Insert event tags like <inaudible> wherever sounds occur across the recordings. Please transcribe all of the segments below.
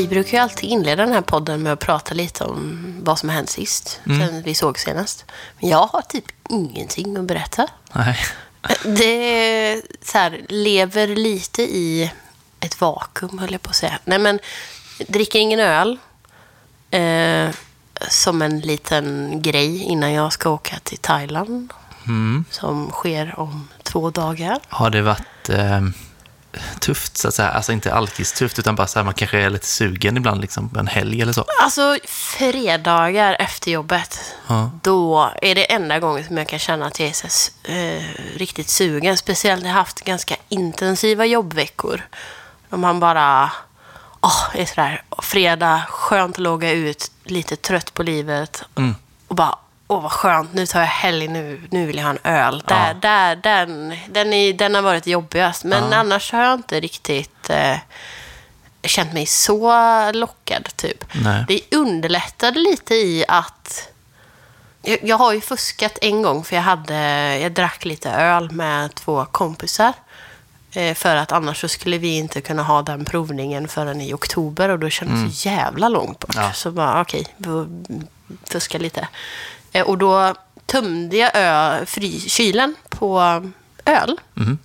Vi brukar ju alltid inleda den här podden med att prata lite om vad som har hänt sist, Mm. sen vi såg senast. Men jag har typ ingenting att berätta. Nej. Det är så här, lever lite i ett vakuum, höll jag på att säga. Nej, men dricker ingen öl. Eh, som en liten grej innan jag ska åka till Thailand. Mm. Som sker om två dagar. Har det varit eh, tufft, så att säga? Alltså inte alkis-tufft, utan bara så här, man kanske är lite sugen ibland, liksom en helg eller så. Alltså, fredagar efter jobbet. Ja. Då är det enda gången som jag kan känna att jag är så, eh, riktigt sugen. Speciellt när jag haft ganska intensiva jobbveckor. Då man bara åh, är sådär, fredag, skönt att logga ut, lite trött på livet. Mm. Och bara, åh vad skönt, nu tar jag helg, nu, nu vill jag ha en öl. Där, Ja. där, den, den, är, den har varit jobbigast. Men Ja. annars har jag inte riktigt eh, känt mig så lockad, typ. Nej. Det underlättade lite i att... Jag, jag har ju fuskat en gång, för jag, hade, jag drack lite öl med två kompisar. Eh, för att annars så skulle vi inte kunna ha den provningen förrän i oktober och då kändes det så jävla långt bort. Ja. Så bara, okej, okay, fuska lite. Eh, och då tömde jag ö, fry, kylen på öl. Mhm.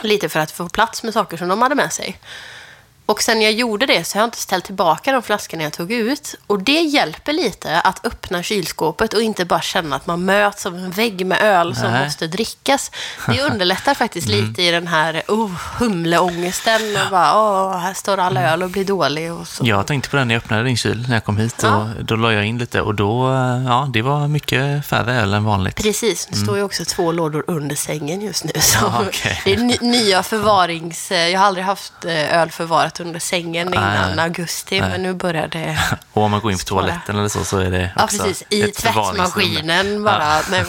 Lite för att få plats med saker som de hade med sig. Och sen jag gjorde det så har jag inte ställt tillbaka de flaskorna jag tog ut. Och det hjälper lite att öppna kylskåpet och inte bara känna att man möts av en vägg med öl som Nej. måste drickas. Det <laughs> underlättar faktiskt lite i den här oh, humleångesten. Och bara, åh, här står all öl och blir dålig. Och så. Jag tänkte på det när jag öppnade din kyl när jag kom hit. Ja. Och då la jag in lite och då, eh, ja, det var mycket färre öl än vanligt. Precis, det står ju också två lådor under sängen just nu. Så Ja, okej. <laughs> Det är ny, nya förvarings... Jag har aldrig haft eh, öl förvarat under sängen innan Nej. augusti, Nej. men nu börjar det... <laughs> Och om man går in på toaletten eller så, så är det Ja, också precis. I tvättmaskinen bara. Ja. Nej, <laughs>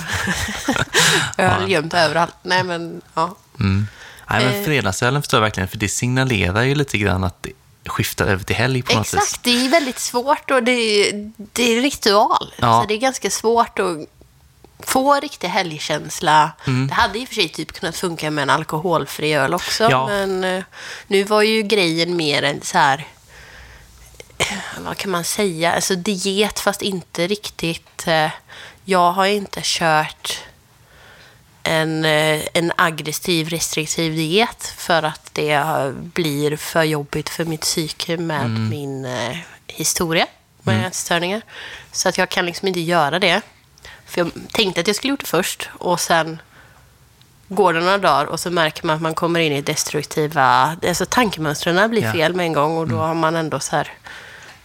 öl <laughs> Ja. gömt överallt. Nej, men ja. Mm. Nej, men Eh. fredagsölen förstår jag verkligen, för det signalerar ju lite grann att det skiftar över till helg på något vis. Exakt, det är väldigt svårt och det är, det är ritual. Ja. Så det är ganska svårt att få riktig helgkänsla. Mm. Det hade i och för sig typ kunnat funka med en alkoholfri öl också. Ja. Men eh, nu var ju grejen mer en så här... eh, Vad kan man säga? Alltså diet fast inte riktigt... eh, Jag har inte kört en, en aggressiv, restriktiv diet för att det blir för jobbigt för mitt psyke med min eh, historia med ätstörningar. Så att jag kan liksom inte göra det. För jag tänkte att jag skulle gjort det först och sen går det några dagar och så märker man att man kommer in i destruktiva... Alltså tankemönstren blir fel med en gång och då har man ändå så här...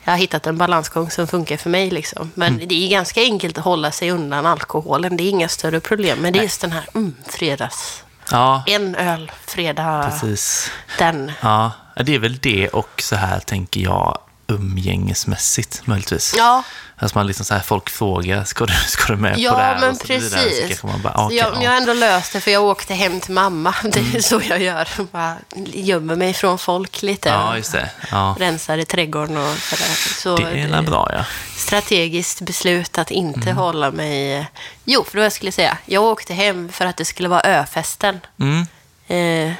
Jag har hittat en balansgång som funkar för mig. Liksom. Men det är ganska enkelt att hålla sig undan alkoholen. Det är inga större problem. Men det är just den här mm, fredags... Ja, En öl, fredag, precis. den. Ja, det är väl det och så här tänker jag umgängesmässigt möjligtvis. Ja, Alltså man liksom så här, folk frågar, ska du, ska du med ja på det här? men vidare. Så precis. man bara, Så okej, jag, ja. Mm. jag har ändå löst det för jag åkte hem till mamma. <laughs> Det är så jag gör. Bara gömmer mig från folk lite. ja, just det. Ja. Rensar i trädgården och sådär. Så Det är bra, ja. strategiskt beslut att inte Mm. hålla mig... Jo, för då jag skulle säga. Jag åkte hem för att det skulle vara öfesten. Mm. Eh,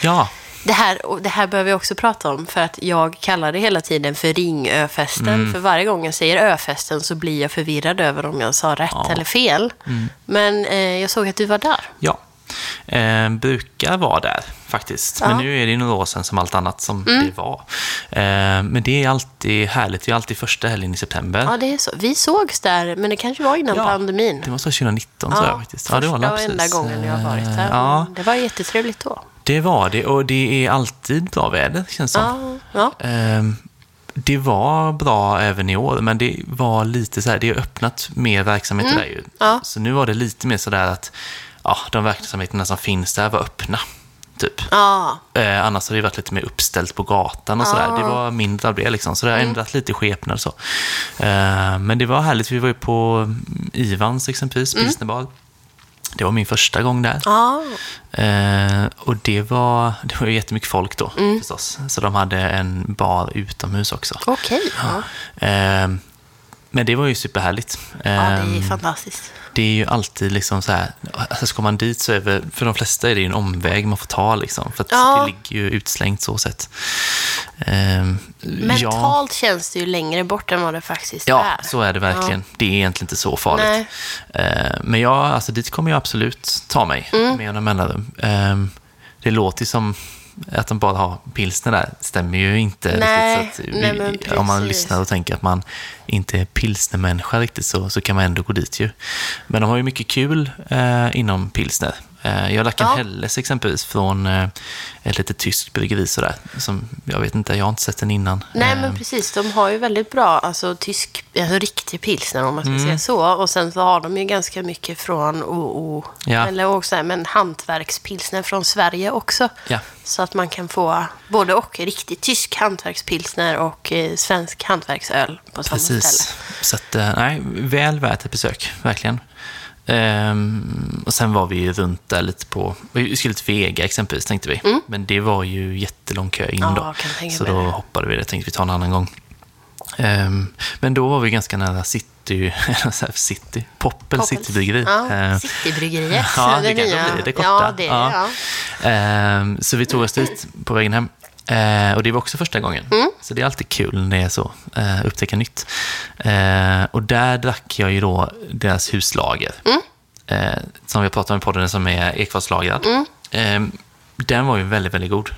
Ja, det här, och det här behöver jag också prata om, för att jag kallar det hela tiden för ringöfesten. Mm. För varje gång jag säger öfesten så blir jag förvirrad över om jag sa rätt Ja. Mm. eller fel. Men eh, jag såg att du var där. ja. Eh, brukar vara där faktiskt. Men Ja. nu är det ju några år sedan som allt annat som det var. Eh, men det är alltid härligt. Det är alltid första helgen i september. Ja, det är så. Vi sågs där, men det kanske var innan Ja, pandemin. Det var så 2019 tror jag faktiskt. första det var och enda gången jag har varit där. Ja, Det var jättetrevligt då. Det var det. Och det är alltid bra väder, känns det som. Ja, ja. Ehm, Det var bra även i år, men det var lite så här, det har öppnat mer verksamheter där ju. Mm. Ja. Så nu var det lite mer så där att ja, de verksamheterna som finns där var öppna. Typ. ja. Eh, annars har det varit lite mer uppställt på gatan och sådär. Det var mindre av det liksom. Så det har Mm. ändrat lite skepnad så. Eh, men det var härligt. Vi var ju på mm, Ivans exempelvis, Mm. Det var min första gång där. ja. Eh, och det var, det var jättemycket folk då Mm. förstås. Så de hade en bar utomhus också. Okej. Ja. Eh, men det var ju superhärligt. Ja, det är Ehm, fantastiskt. det är ju alltid liksom så här, alltså ska man dit så är det, för de flesta är det ju en omväg man får ta liksom. För att Ja. det ligger ju utslängt så sett. Ehm, Mentalt känns det ju längre bort än vad det faktiskt Ja, är. så är det verkligen. Det är egentligen inte så farligt. Nej. Eh, Men jag, alltså dit kommer jag absolut ta mig Mm. med jämna mellanrum. Eh, Det låter ju som att de bara har pilsner där. Stämmer ju inte Nej, riktigt. Så att vi, nej, men om man lyssnar och tänker att man inte är pilsnermänniska riktigt så, så kan man ändå gå dit ju. Men de har ju mycket kul eh, inom pilsner. Eh, jag lagt en Ja. Helles exempelvis från eh, ett litet tyskt bryggeri sådär. Som, jag vet inte, jag har inte sett den innan. Nej, Eh, men precis. De har ju väldigt bra, alltså tysk, alltså riktig pilsner om man ska Mm. säga så. Och sen så har de ju ganska mycket från OO, Ja. eller också men hantverkspilsner från Sverige också. Ja. Så att man kan få både och riktig tysk hantverkspilsner och eh, svensk hantverksöl på samma ställe. Precis. Så att, eh, nej, väl värt ett besök, verkligen. Ehm, och sen var vi ju runt där lite på, vi skulle till Vega exempelvis tänkte vi. Men det var ju jättelång kö in Mm. Ja, då. Så då det. hoppade vi det, tänkte vi ta en annan gång. Ehm, men då var vi ganska nära City, <laughs> City, Poppel Poppels. Citybryggeri. Ja, Ehm, Citybryggeriet. <laughs> Ja, det det kanske nya. blir det korta. Ja, det Ja. ja. Ehm, så vi tog oss dit på vägen hem. Eh, och det var också första gången. Mm. Så det är alltid kul när det är så, eh, upptäcka nytt. Eh, och där drack jag ju då deras huslager. Mm. Som vi pratade om i podden, som är ekfatslagrad. Mm. Den var ju väldigt, väldigt god.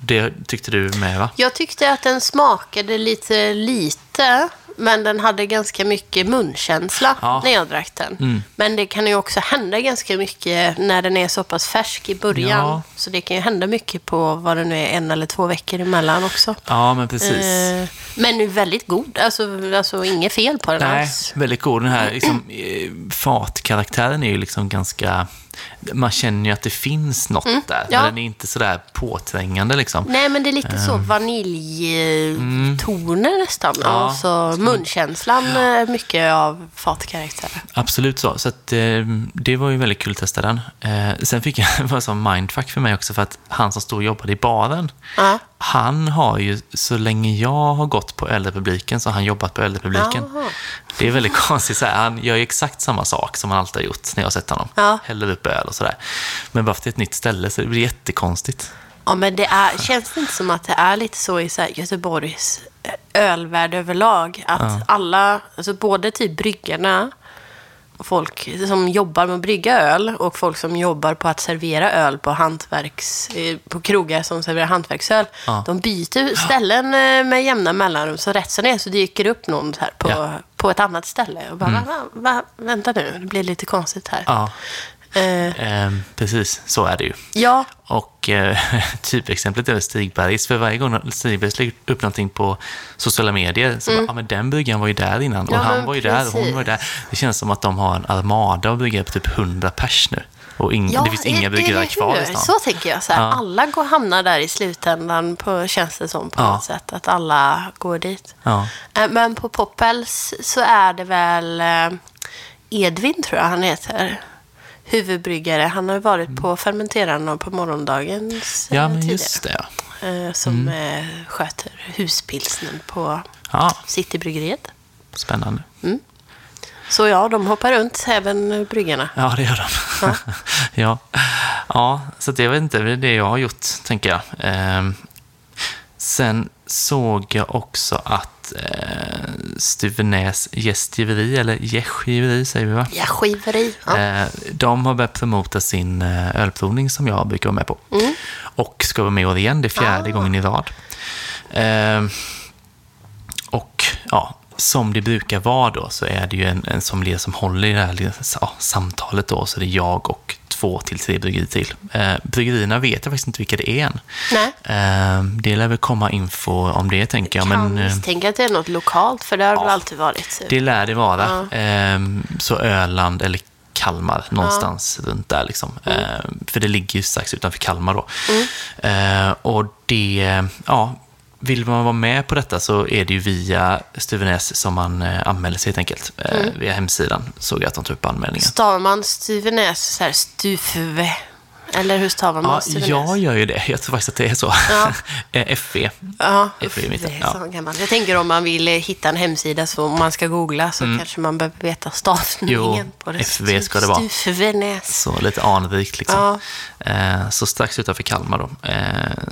Det tyckte du med va? Jag tyckte att den smakade lite lite, men den hade ganska mycket munkänsla Ja. när jag drack den. Mm. Men det kan ju också hända ganska mycket när den är så pass färsk i början. Ja. Så det kan ju hända mycket på vad det nu är, en eller två veckor emellan också. Ja, men precis. Eh, men nu väldigt god. Alltså, alltså inget fel på den Nej, alls. väldigt god. Den här liksom, eh, fatkaraktären är ju liksom ganska... Man känner ju att det finns något där, Mm. ja. men den är inte sådär påträngande liksom. Nej, men det är lite så vaniljtoner nästan. Ehm. Mm. Ja. Alltså munkänslan, eh, mycket av fatkaraktär. Absolut så. Så att, eh, det var ju väldigt kul att testa den. Sen fick jag <laughs> var som mindfuck för mig också för att han som stod och jobbade i baren, Ja. Han har ju, så länge jag har gått på Ölrepubliken så har han jobbat på Ölrepubliken. Jaha. Det är väldigt <laughs> konstigt. Så här, han gör ju exakt samma sak som han alltid har gjort när jag har sett honom. Ja. Häller upp öl och sådär. Men bara för att det är ett nytt ställe så det blir jättekonstigt. Ja, men det är, känns det inte som att det är lite så i så här Göteborgs eh, ölvärld överlag? Att alla, alltså både typ bryggarna, och folk som jobbar med att brygga öl och folk som jobbar på att servera öl på, hantverks, eh, på krogar som serverar hantverksöl. Ja. De byter ställen eh, med jämna mellanrum. Så rätt som det är så dyker det upp någon här på, Ja. på ett annat ställe. Och bara, va, va, va, vänta nu, det blir lite konstigt här. Ja, Eh, eh, precis. Så är det ju. ja, Och eh, <laughs> typexemplet är Stigbergs. För varje gång Stigbergs lägger upp någonting på sociala medier så bara, ja men den bryggaren var ju där innan. Mm. Ja, och han var ju där och hon var ju där. Det känns som att de har en armada av bryggare på typ 100 pers nu. Och ing, det finns inga eller kvar i stan. Så tänker jag. Så här, Ja. Alla går, hamnar där i slutändan, på, känns det som på Ja. något sätt. Att alla går dit. Ja. Eh, Men på Poppels så är det väl eh, Edvin, tror jag han heter. Huvudbryggare. Han har ju varit på fermenterarna på morgondagens ja, men tidigare. just det. Ja. Eh, Som eh, sköter huspilsnen på ja, Citybryggeriet. spännande. Så ja, de hoppar runt, även bryggarna. Ja, det gör de. Ja, <laughs> ja. ja så det är väl inte det är det jag har gjort, tänker jag. Ehm, sen såg jag också att eh, Stuvenäs gästgiveri, eller gästgiveri säger vi va? Ja, skiveri. Ja. Eh, de har börjat promota sin eh, ölprovning som jag brukar vara med på. Och ska vara med i år igen, det är fjärde Ah. gången i rad. Ehm, och ja, som det brukar vara då så är det ju en, en sommelier som håller i det här ja, samtalet då, så det är jag och två till tre bryggerier till. Eh, bryggerierna vet jag faktiskt inte vilka det är än. Nej. Eh, det lär väl komma info om det, tänker jag. kan Men, eh, misstänka att det är något lokalt, för det har det väl ja. alltid varit. det lär det vara. Ja. Ehm, så Öland eller Kalmar, någonstans runt där. Liksom. Mm. Ehm, för det ligger ju strax utanför Kalmar då. Ehm, och det, ja, vill man vara med på detta så är det ju via Stuvenäs som man eh, anmäler sig helt enkelt. Eh, Mm. Via hemsidan såg jag att de tog upp anmälningen. Stavar man Stuvenäs så här Stufve? Eller hur stavar man Ja, jag gör ju det. Jag tror faktiskt att det är så. Ja. <laughs> Eh, FV. Ja, i mitten, det är ja. så gammalt. Jag tänker om man vill eh, hitta en hemsida så om man ska googla så kanske man behöver veta stavningen Mm. Jo, på det. FV ska det vara. Stuvenäs. Så lite anrikt liksom. Ja. Eh, så strax utanför Kalmar då.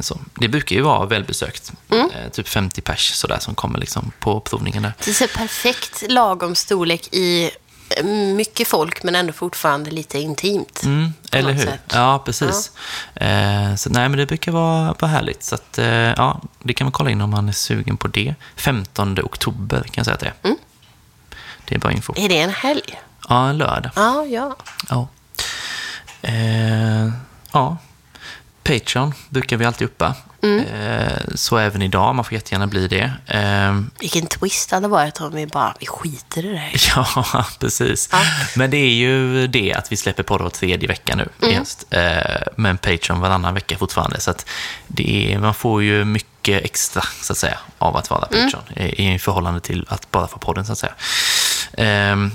Så. Det brukar ju vara välbesökt. Mm. Typ 50 pers sådär som kommer liksom på provningen där. Det är så perfekt lagom storlek i mycket folk men ändå fortfarande lite intimt. Mm, eller hur? sätt. Ja, precis. Eh, så, nej, men det brukar vara, vara härligt. Så att, eh, ja, det kan man kolla in om man är sugen på det. 15 oktober kan jag säga att det är. Mm. Det är bara info. Är det en helg? Ja, en lördag. Ja, ja. Ja. Eh, ja. Patreon brukar vi alltid uppa. Mm. Eh, så även idag, man får jättegärna bli det. Eh, Vilken twist det hade varit om vi bara, vi skiter i det här. <laughs> ja, precis. Men det är ju det att vi släpper på var tredje vecka nu. Mm. Just, eh, men Patreon varannan vecka fortfarande. Så att det är, man får ju mycket extra, så att säga, av att vara Mm. Patreon. I, I förhållande till att bara få podden, så att säga. Ehm,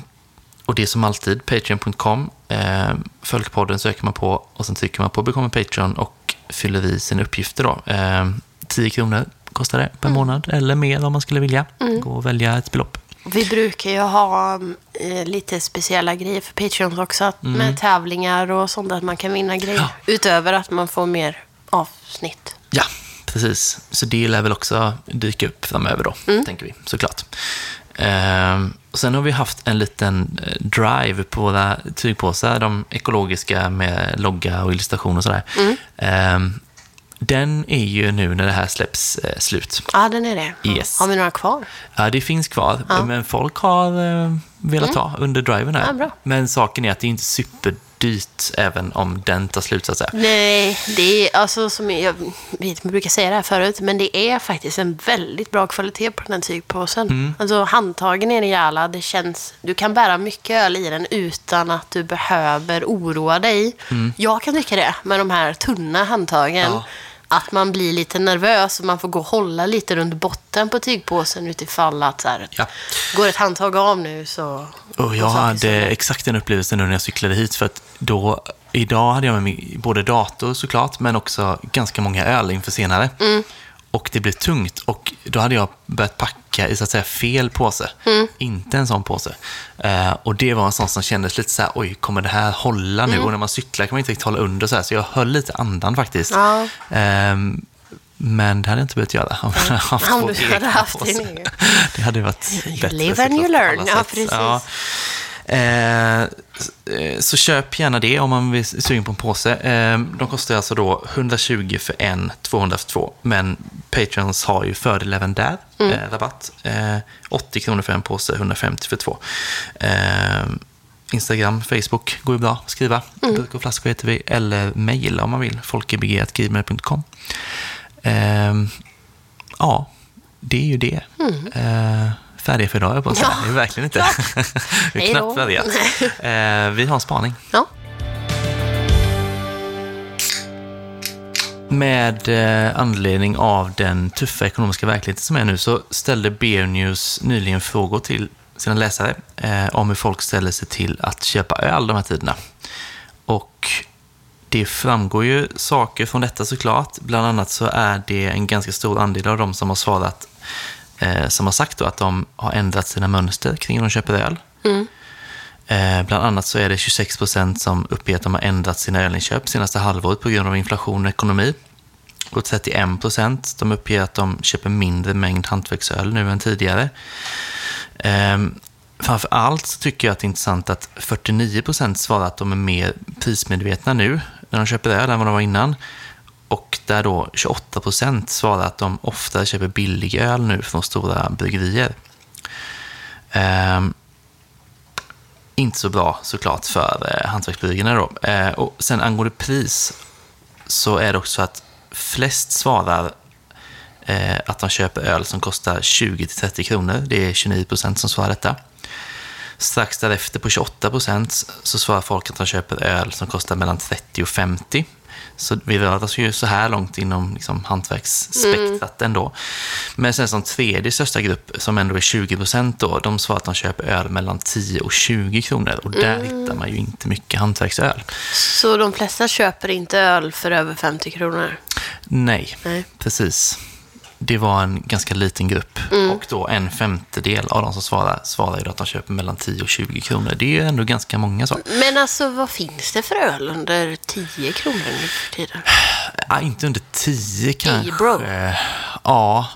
och det är som alltid, patreon.com. Eh, följ podden söker man på och sen trycker man på Become Patreon och fyller i sina uppgifter. Då. Eh, 10 kronor kostar det Mm. per månad, eller mer om man skulle vilja. Gå och välja ett belopp. Vi brukar ju ha eh, lite speciella grejer för Patreons också. Mm. Med tävlingar och sånt, att man kan vinna grejer. Utöver att man får mer avsnitt. Ja, precis. Så det lär väl också dyka upp framöver då, Mm. tänker vi såklart. Ehm, och sen har vi haft en liten eh, drive på våra tygpåsar, de ekologiska med logga och illustration och sådär. Mm. Ehm, den är ju nu när det här släpps eh, slut. Ja, den är det. Ja. Yes. Har vi några kvar? Ja, det finns kvar, men folk har eh, velat ha under driven här. Mm. Ja, bra. Men saken är att det är inte superdyrt även om den tar slut så att säga. Nej, det är alltså som jag, vet, jag brukar säga det här förut, men det är faktiskt en väldigt bra kvalitet på den här tygpåsen. Mm. Alltså handtagen är rejäla, det känns, du kan bära mycket öl i den utan att du behöver oroa dig. Jag kan tycka det med de här tunna handtagen. Mm. Ja. Att man blir lite nervös och man får gå och hålla lite runt botten på tygpåsen utifall att så här, Ja. går ett handtag av nu så... Och jag hade exakt den upplevelsen nu när jag cyklade hit. För att då, idag hade jag med mig både dator såklart, men också ganska många öl inför senare. Mm. Och det blev tungt och då hade jag börjat packa i så att säga fel påse. Mm. Inte en sån påse. Eh, och det var en sån som kändes lite så här, oj, kommer det här hålla Mm. nu? Och när man cyklar kan man inte riktigt hålla under så här, så jag höll lite andan faktiskt. Ja. Ehm, men det hade jag inte behövt göra <laughs> om jag hade haft Om du hade haft din egen. Det hade varit You bättre. live and you learn. Ja, precis. Eh, s- eh, så köp gärna det om man vill sugen på en påse. Eh, de kostar alltså då 120 för en, 200 för två. Men Patreons har ju fördel även där, Mm. eh, rabatt. Eh, 80 kronor för en påse, 150 för två. Eh, Instagram, Facebook går ju bra att skriva. Mm. Burk och flaskor heter vi. Eller mejla om man vill. folkebg.gmail.com. Eh, ja, det är ju det. Eh, färdiga för idag, jag på att säga. Ja, Det är verkligen inte. <laughs> vi har Hej då. knappt börjat. Eh, vi har en spaning. Ja. Med eh, anledning av den tuffa ekonomiska verkligheten som är nu så ställde BR News nyligen frågor till sina läsare eh, om hur folk ställer sig till att köpa öl de här tiderna. Och det framgår ju saker från detta såklart. Bland annat så är det en ganska stor andel av de som har svarat eh, som har sagt att de har ändrat sina mönster kring hur de köper öl. Eh, bland annat så är det 26 procent som uppger att de har ändrat sina ölinköp senaste halvåret på grund av inflation och ekonomi. Och 31 procent de uppger att de köper mindre mängd hantverksöl nu än tidigare. Eh, framför allt tycker jag att det är intressant att 49 procent svarar att de är mer prismedvetna nu när de köper öl än vad de var innan. Och där då 28 procent svarar att de ofta köper billig öl nu från stora bryggerier. Ehm, inte så bra såklart för eh, hantverksbryggerierna då. Ehm, och sen angående pris så är det också att flest svarar eh, att de köper öl som kostar 20-30 kronor. Det är 29 procent som svarar detta. Strax därefter på 28 procent så svarar folk att de köper öl som kostar mellan 30 och 50. Så vi rör oss ju så här långt inom liksom, hantverksspektrat ändå. Men sen som tredje största grupp, som ändå är 20 procent då, de svarar att de köper öl mellan 10 och 20 kronor. Och där hittar man ju inte mycket hantverksöl. Så de flesta köper inte öl för över 50 kronor? Nej, Nej. precis. Det var en ganska liten grupp. Och då en femtedel av de som ju då att de köper mellan 10 och 20 kronor. Det är ju ändå ganska många så. Men alltså, vad finns det för öl under 10 kronor nu för tiden? Ja, inte under 10 kanske. bro. Ja.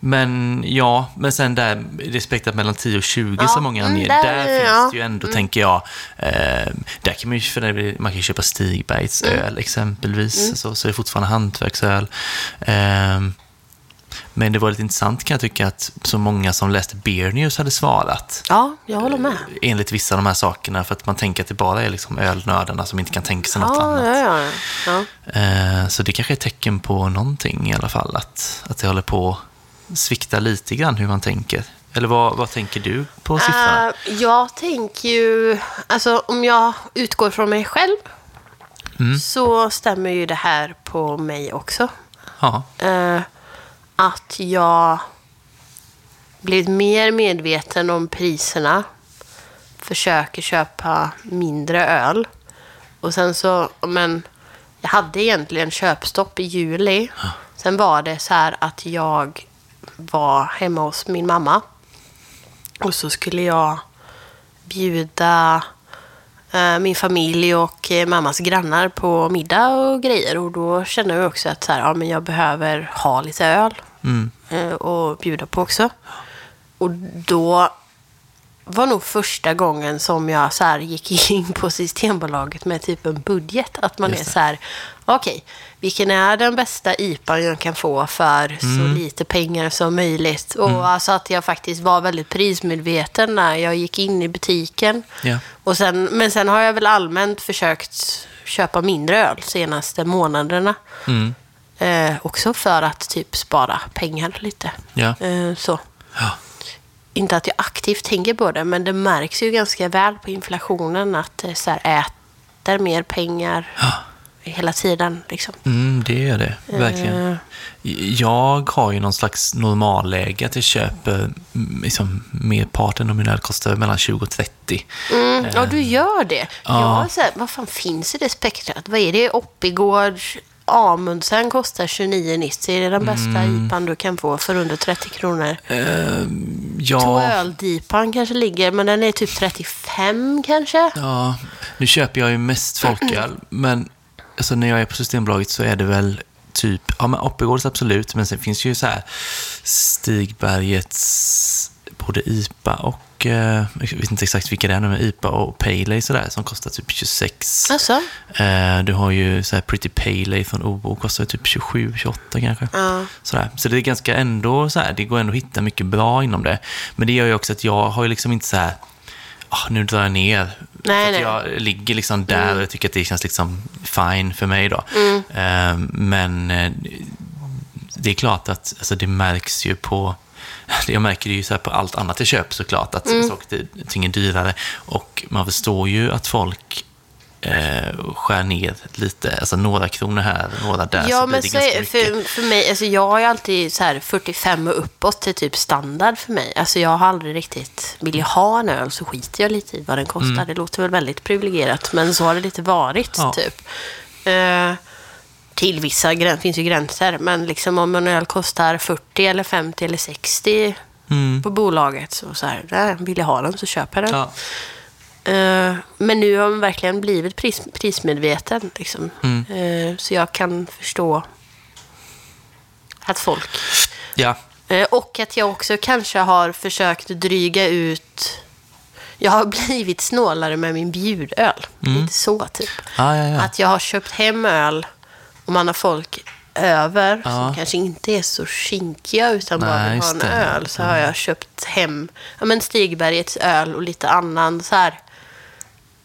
Men ja, men sen där, det spektrat mellan 10 och 20 Ja, som många mm, anger, där- där, finns ja. det ju ändå, tänker jag, eh, där kan man ju, för man kan köpa Stigbergs Mm. öl exempelvis, så, så är det fortfarande hantverksöl. Eh, men det var lite intressant kan jag tycka att så många som läste Beer News hade svarat. Ja, jag håller med. Enligt vissa av de här sakerna, för att man tänker att det bara är liksom ölnördarna som inte kan tänka sig något Ja, annat. ja, ja. ja. Eh, Så det kanske är ett tecken på någonting i alla fall, att, att det håller på att svikta lite grann hur man tänker. Eller vad, vad tänker du på siffrorna? Eh, jag tänker ju, alltså om jag utgår från mig själv Mm. så stämmer ju det här på mig också. Ja, Eh, att jag blivit mer medveten om priserna. Försöker köpa mindre öl. Och sen så, men jag hade egentligen köpstopp i juli. Sen var det så här att jag var hemma hos min mamma. Och så skulle jag bjuda min familj och eh, mammas grannar på middag och grejer. Och då kände jag också att så här, ja, men jag behöver ha lite öl mm. eh, och bjuda på också. Och då var nog första gången som jag så här gick <laughs> in på Systembolaget med typ en budget. Att man är så här, okej, vilken är den bästa IPA jag kan få för Mm. så lite pengar som möjligt? Och alltså att jag faktiskt var väldigt prismedveten när jag gick in i butiken. ja. Och sen, men sen har jag väl allmänt försökt köpa mindre öl senaste månaderna. Mm. Eh, också för att typ spara pengar lite. Ja. Eh, så. Ja. Inte att jag aktivt tänker på det, men det märks ju ganska väl på inflationen att det så här äter mer pengar hela tiden. Liksom. Mm, det är det, verkligen. Eh, Jag har ju någon slags normalläge att jag köper mm, liksom, merparten av min öl kostar mellan 20 och 30. mm, ja, du gör det. Ja. Jag, så här, vad fan finns i det spektrat? Vad är det? Oppigård, Amundsen kostar 29,90. Det är den bästa Mm. IPan du kan få för under 30 kronor. Eh, ja, Två öldipan kanske ligger, men den är typ 35 kanske. Ja, nu köper jag ju mest folköl, <clears throat> men alltså, när jag är på Systembolaget så är det väl typ, ja men Oppigårds absolut, men sen finns ju så här Stigbergets både IPA och, eh, jag vet inte exakt vilka det är nu, men IPA och Pale Ale sådär, som kostar typ 26. Alltså? Eh, du har ju så här Pretty Pale Ale från OBO, kostar typ 27, 28 kanske. Ja. Sådär. Så det är ganska ändå så här, det går ändå att hitta mycket bra inom det. Men det gör ju också att jag har ju liksom inte så här, ah, nu drar jag ner. Nej, nej. att jag ligger liksom där och jag tycker att det känns liksom fine för mig då. Mm. Eh, men eh, det är klart att alltså, det märks ju på jag märker det ju så här på allt annat jag köper såklart, att Mm. saker ting är dyrare. Och man förstår ju att folk eh, skär ner lite, alltså några kronor här, några där, Ja, så men det så är, för, för mig, alltså jag har ju alltid så här 45 och uppåt till typ standard för mig. Alltså jag har aldrig riktigt, vill jag ha en öl så skiter jag lite i vad den kostar. Det låter väl väldigt privilegierat, men så har det lite varit Ja. typ. Eh, till vissa gränser, finns ju gränser, men liksom om en öl kostar 40 eller 50 eller 60 Mm. på bolaget så, så här, där, vill jag ha den så köper jag den. Ja. Eh, men nu har man verkligen blivit pris, prismedveten. Liksom. Mm. Eh, så jag kan förstå att folk... Ja, Eh, och att jag också kanske har försökt dryga ut... Jag har <laughs> blivit snålare med min bjudöl. Lite så, typ. ja, ja. ja. Att jag har köpt hem öl och man har folk över Ja. som kanske inte är så kinkiga utan bara Nej, vill ha en det. öl. Så har jag köpt hem ja, men Stigbergets öl och lite annan så här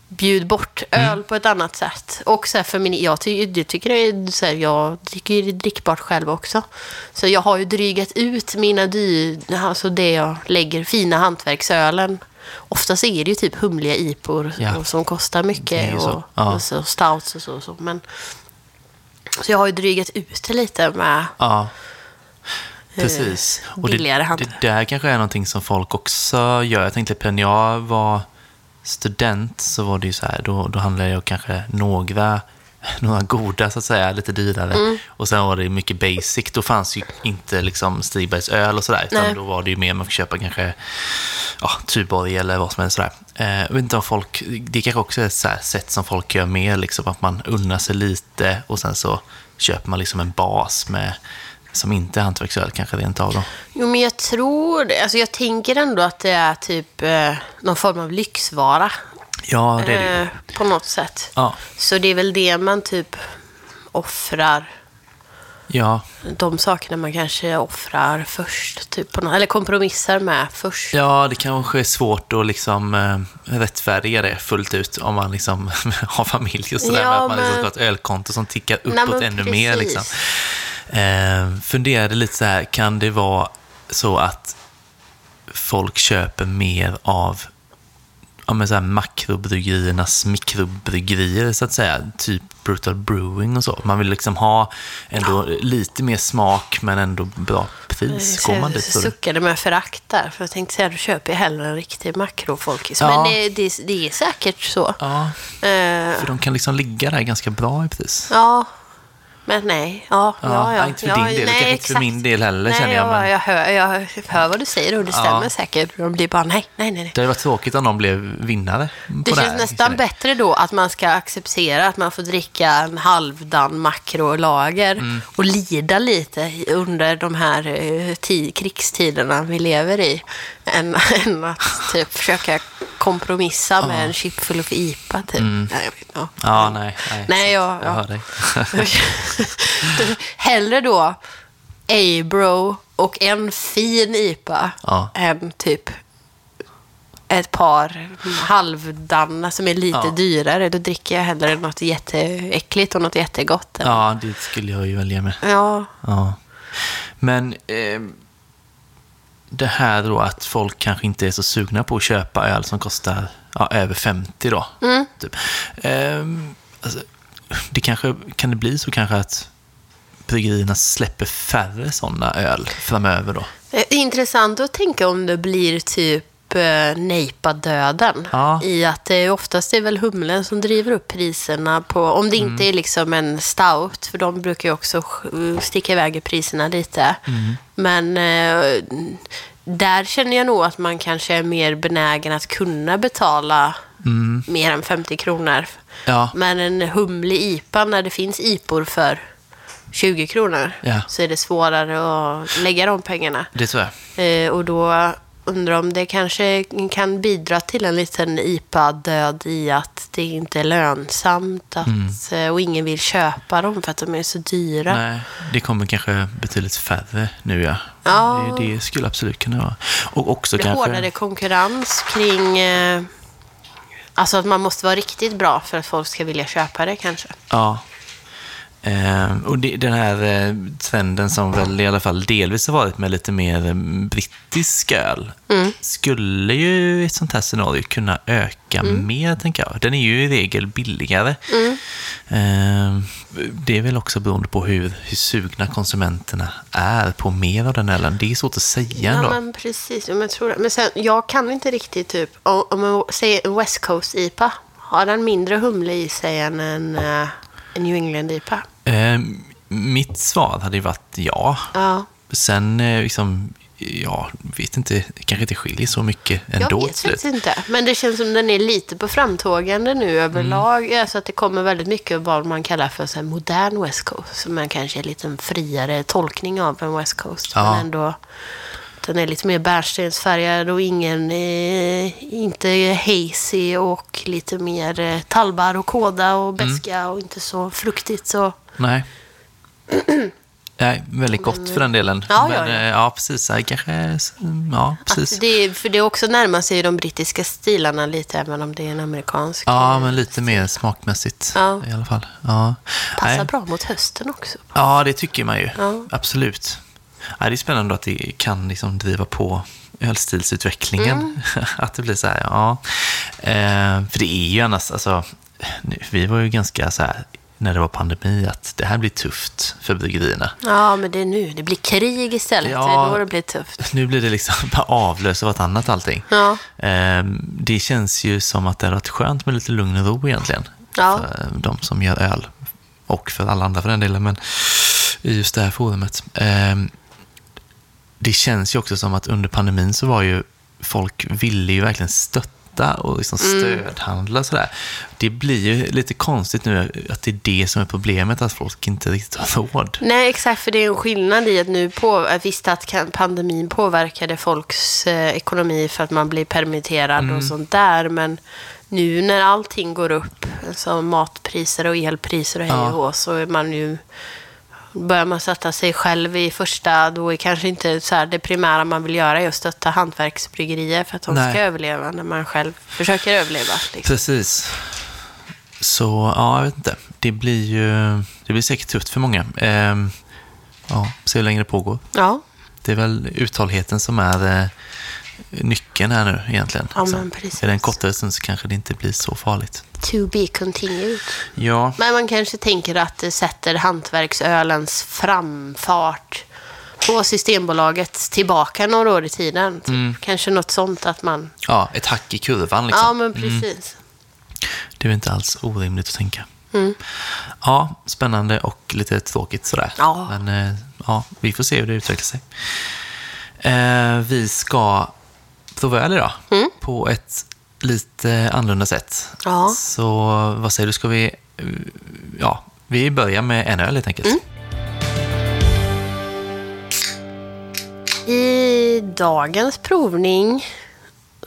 bjud bort öl Mm. på ett annat sätt. Och så här för min, jag, ty, jag tycker det är, så här, jag tycker det är drickbart själv också. Så jag har ju drygat ut mina dyr, alltså det jag lägger, fina hantverksölen. Oftast är det ju typ humliga IPor Ja. och som kostar mycket. Och, så. Ja. och så stouts och så. och så. Men Så jag har ju drygat ut lite med... Ja. Precis. Och det, det där kanske är någonting som folk också gör. Jag tänkte på när jag var student så var det ju så här, då, då handlade jag kanske några, <laughs> några goda så att säga, lite dyrare. Mm. Och sen var det mycket basic. Då fanns ju inte liksom Stigbergs öl och sådär. Utan Nej. då var det ju mer man fick köpa kanske ja, Tuborg eller vad som helst. Sådär. Eh, jag vet inte om folk, det kanske också är ett sätt som folk gör mer, liksom, att man unnar sig lite och sen så köper man liksom en bas med som inte är hantverksöl kanske rent av då. Jo, men jag tror det. Alltså, jag tänker ändå att det är typ eh, någon form av lyxvara. Ja, det är det. Eh, på något sätt. Ja, Så det är väl det man typ offrar. Ja, De sakerna man kanske offrar först. Typ eller kompromissar med först. ja, det kanske är svårt att liksom eh, rättfärdiga det fullt ut om man liksom <laughs> har familj och sådär. Ja, med att man liksom men- ska ha ett ölkonto som tickar Nej, uppåt men ännu mer. precis. Liksom. Eh, funderade lite så här, kan det vara så att folk köper mer av ja, men så här makrobryggeriernas mikrobryggerier, så att säga. Typ Brutal Brewing och så. Man vill liksom ha ändå lite mer smak, men ändå bra pris. Går man jag dit? du? suckade med förakt där. För jag tänkte säga, du köper ju hellre en riktig makrofolkis. Ja. Men det, det, det är säkert så. Ja, Eh, för de kan liksom ligga där ganska bra i pris. ja. Men nej. Ja, Ja, ja, ja. inte för ja, din del, nej, kanske inte för min del heller, nej, känner jag, men- jag, hör, jag hör vad du säger och det stämmer säkert. De blir bara nej, nej, nej. Det hade varit tråkigt om de blev vinnare Det det känns här, nästan bättre då att man ska acceptera att man får dricka en halvdan makrolager Mm. och lida lite under de här eh, ti- krigstiderna vi lever i. Än, <laughs> än att typ försöka kompromissa med en chip full of IPA. Typ. Nej, jag vet, ja. Mm. Ja, nej. Nej, Nej, jag, jag ja. hör dig. <laughs> Hellre då A-bro och en fin IPA Ja. än typ ett par halvdanna som är lite Ja. dyrare. Då dricker jag hellre något jätteäckligt och något jättegott. än- Ja, det skulle jag ju välja med. ja. Ja. Men eh, det här då att folk kanske inte är så sugna på att köpa öl som kostar ja, över 50 då. Mm. Typ. Eh, alltså, det kanske, kan det bli så kanske att bryggerierna släpper färre sådana öl framöver då? Är intressant att tänka om det blir typ eh, nejpa-döden. Ja. I att det är oftast är väl humlen som driver upp priserna på, om det Mm. inte är liksom en stout, för de brukar ju också sticka iväg i priserna lite. Mm. Men eh, där känner jag nog att man kanske är mer benägen att kunna betala mer än 50 kronor. Mm. Ja. Men en humlig IPA, när det finns IPor för 20 kronor, Ja. så är det svårare att lägga de pengarna. Det tror jag. Eh, och då undrar om det kanske kan bidra till en liten IPA-död i att det inte är lönsamt att, eh, och ingen vill köpa dem för att de är så dyra. Nej, det kommer kanske betydligt färre nu ja. Ja. Det, det skulle absolut kunna vara. Och också Det kanske... hårdare konkurrens kring... Eh, alltså att man måste vara riktigt bra för att folk ska vilja köpa det kanske. Ja. Eh, och det, den här eh, trenden som väl i alla fall delvis har varit med lite mer eh, brittisk öl skulle ju i ett sånt här scenario kunna öka mer, tänker jag. Den är ju i regel billigare. Eh, det är väl också beroende på hur, hur sugna konsumenterna är på mer av den ölen. Det är svårt att säga ändå. Ja, men precis. Men, jag tror men sen, jag kan inte riktigt typ... Om, om man säger West Coast IPA, har den mindre humle i sig än en, eh, en New England IPA? Eh, mitt svar hade ju varit ja. Ja. Sen, eh, liksom, ja, vet inte, det kanske inte skiljer så mycket ändå Jag vet faktiskt inte. Men det känns som den är lite på framtågande nu överlag. Mm. Alltså att det kommer väldigt mycket av vad man kallar för så modern West Coast. Som är kanske en lite friare tolkning av en West Coast. Ja. Men ändå, den är lite mer bärnstensfärgad och ingen, eh, inte hazy och lite mer eh, och kåda och Mm. beska och inte så fruktigt. Så. Nej. <clears throat> Nej, väldigt gott för den delen. Ja, Men, ja, ja. eh, ja precis. Kanske, ja, precis. Att det, för det är också närmar sig de brittiska stilarna lite, även om det är en amerikansk. Ja, men lite mer smakmässigt Ja. i alla fall. Ja. Passar Nej. bra mot hösten också. Ja, det tycker man ju. Ja. Absolut. Ja, det är spännande att det kan liksom driva på ölstilsutvecklingen. Mm. <laughs> att det blir så här, ja. Eh, för det är ju annars, alltså, nu- vi var ju ganska så här när det var pandemi att det här blir tufft för bryggerierna. Ja, men det är nu. Det blir krig istället. Ja. Det är då det blir tufft. <laughs> Nu blir det liksom <laughs> bara avlösa vartannat allting. Ja. Ehm, Det känns ju som att det har varit skönt med lite lugn och ro egentligen. Ja. För de som gör öl. Och för alla andra för den delen, men i just det här forumet. Ehm, Det känns ju också som att under pandemin så var ju folk ville ju verkligen stötta och liksom stödhandla och sådär. Det blir ju lite konstigt nu att det är det som är problemet, att folk inte riktigt har råd. Nej, exakt. För det är en skillnad i att nu på, jag visste att pandemin påverkade folks eh, ekonomi för att man blir permitterad och sånt där. Men nu när allting går upp, alltså matpriser och elpriser och hej och hå, så är man ju Börjar man sätta sig själv i första, då är kanske inte så här det primära man vill göra är att stötta hantverksbryggerier för att de Nej. ska överleva när man själv försöker överleva. Liksom. Precis. Så, ja, jag vet inte. Det blir ju det blir säkert tufft för många. Ehm, ja, se hur länge det pågår. Ja, Det är väl uthålligheten som är eh, nyckeln här nu egentligen. Ja, Så men precis. Är det en kortare stund så kanske det inte blir så farligt. to be continued. Ja, Men man kanske tänker att det sätter hantverksölens framfart på Systembolaget tillbaka några år i tiden. Typ. Kanske något sånt att man... ja ett hack i kurvan liksom. Ja, men precis. Det är inte alls orimligt att tänka. Ja, spännande och lite tråkigt sådär. Ja. Men eh, ja, vi får se hur det utvecklar sig. Eh, vi ska prova öl idag på ett lite annorlunda sätt. Ja. Så vad säger du, ska vi... Ja, vi börjar med en öl helt enkelt. I dagens provning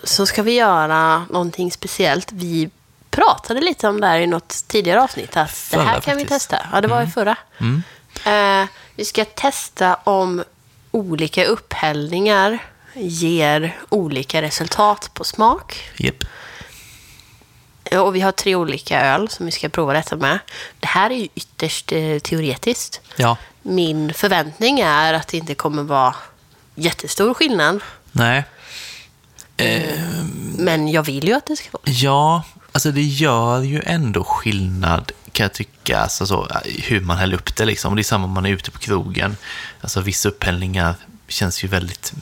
så ska vi göra någonting speciellt. Vi pratade lite om det här i något tidigare avsnitt. Att Förra det här kan vi testa. Ja, det var i förra. Eh, vi ska testa om olika upphällningar ger olika resultat på smak. Ja, Och vi har tre olika öl som vi ska prova detta med. Det här är ju ytterst eh, teoretiskt. Ja, Min förväntning är att det inte kommer vara jättestor skillnad. nej. Men jag vill ju att det ska vara. Ja, alltså det gör ju ändå skillnad kan jag tycka, alltså så, hur man häller upp det liksom. Det är samma om man är ute på krogen. Alltså vissa upphällningar känns ju väldigt...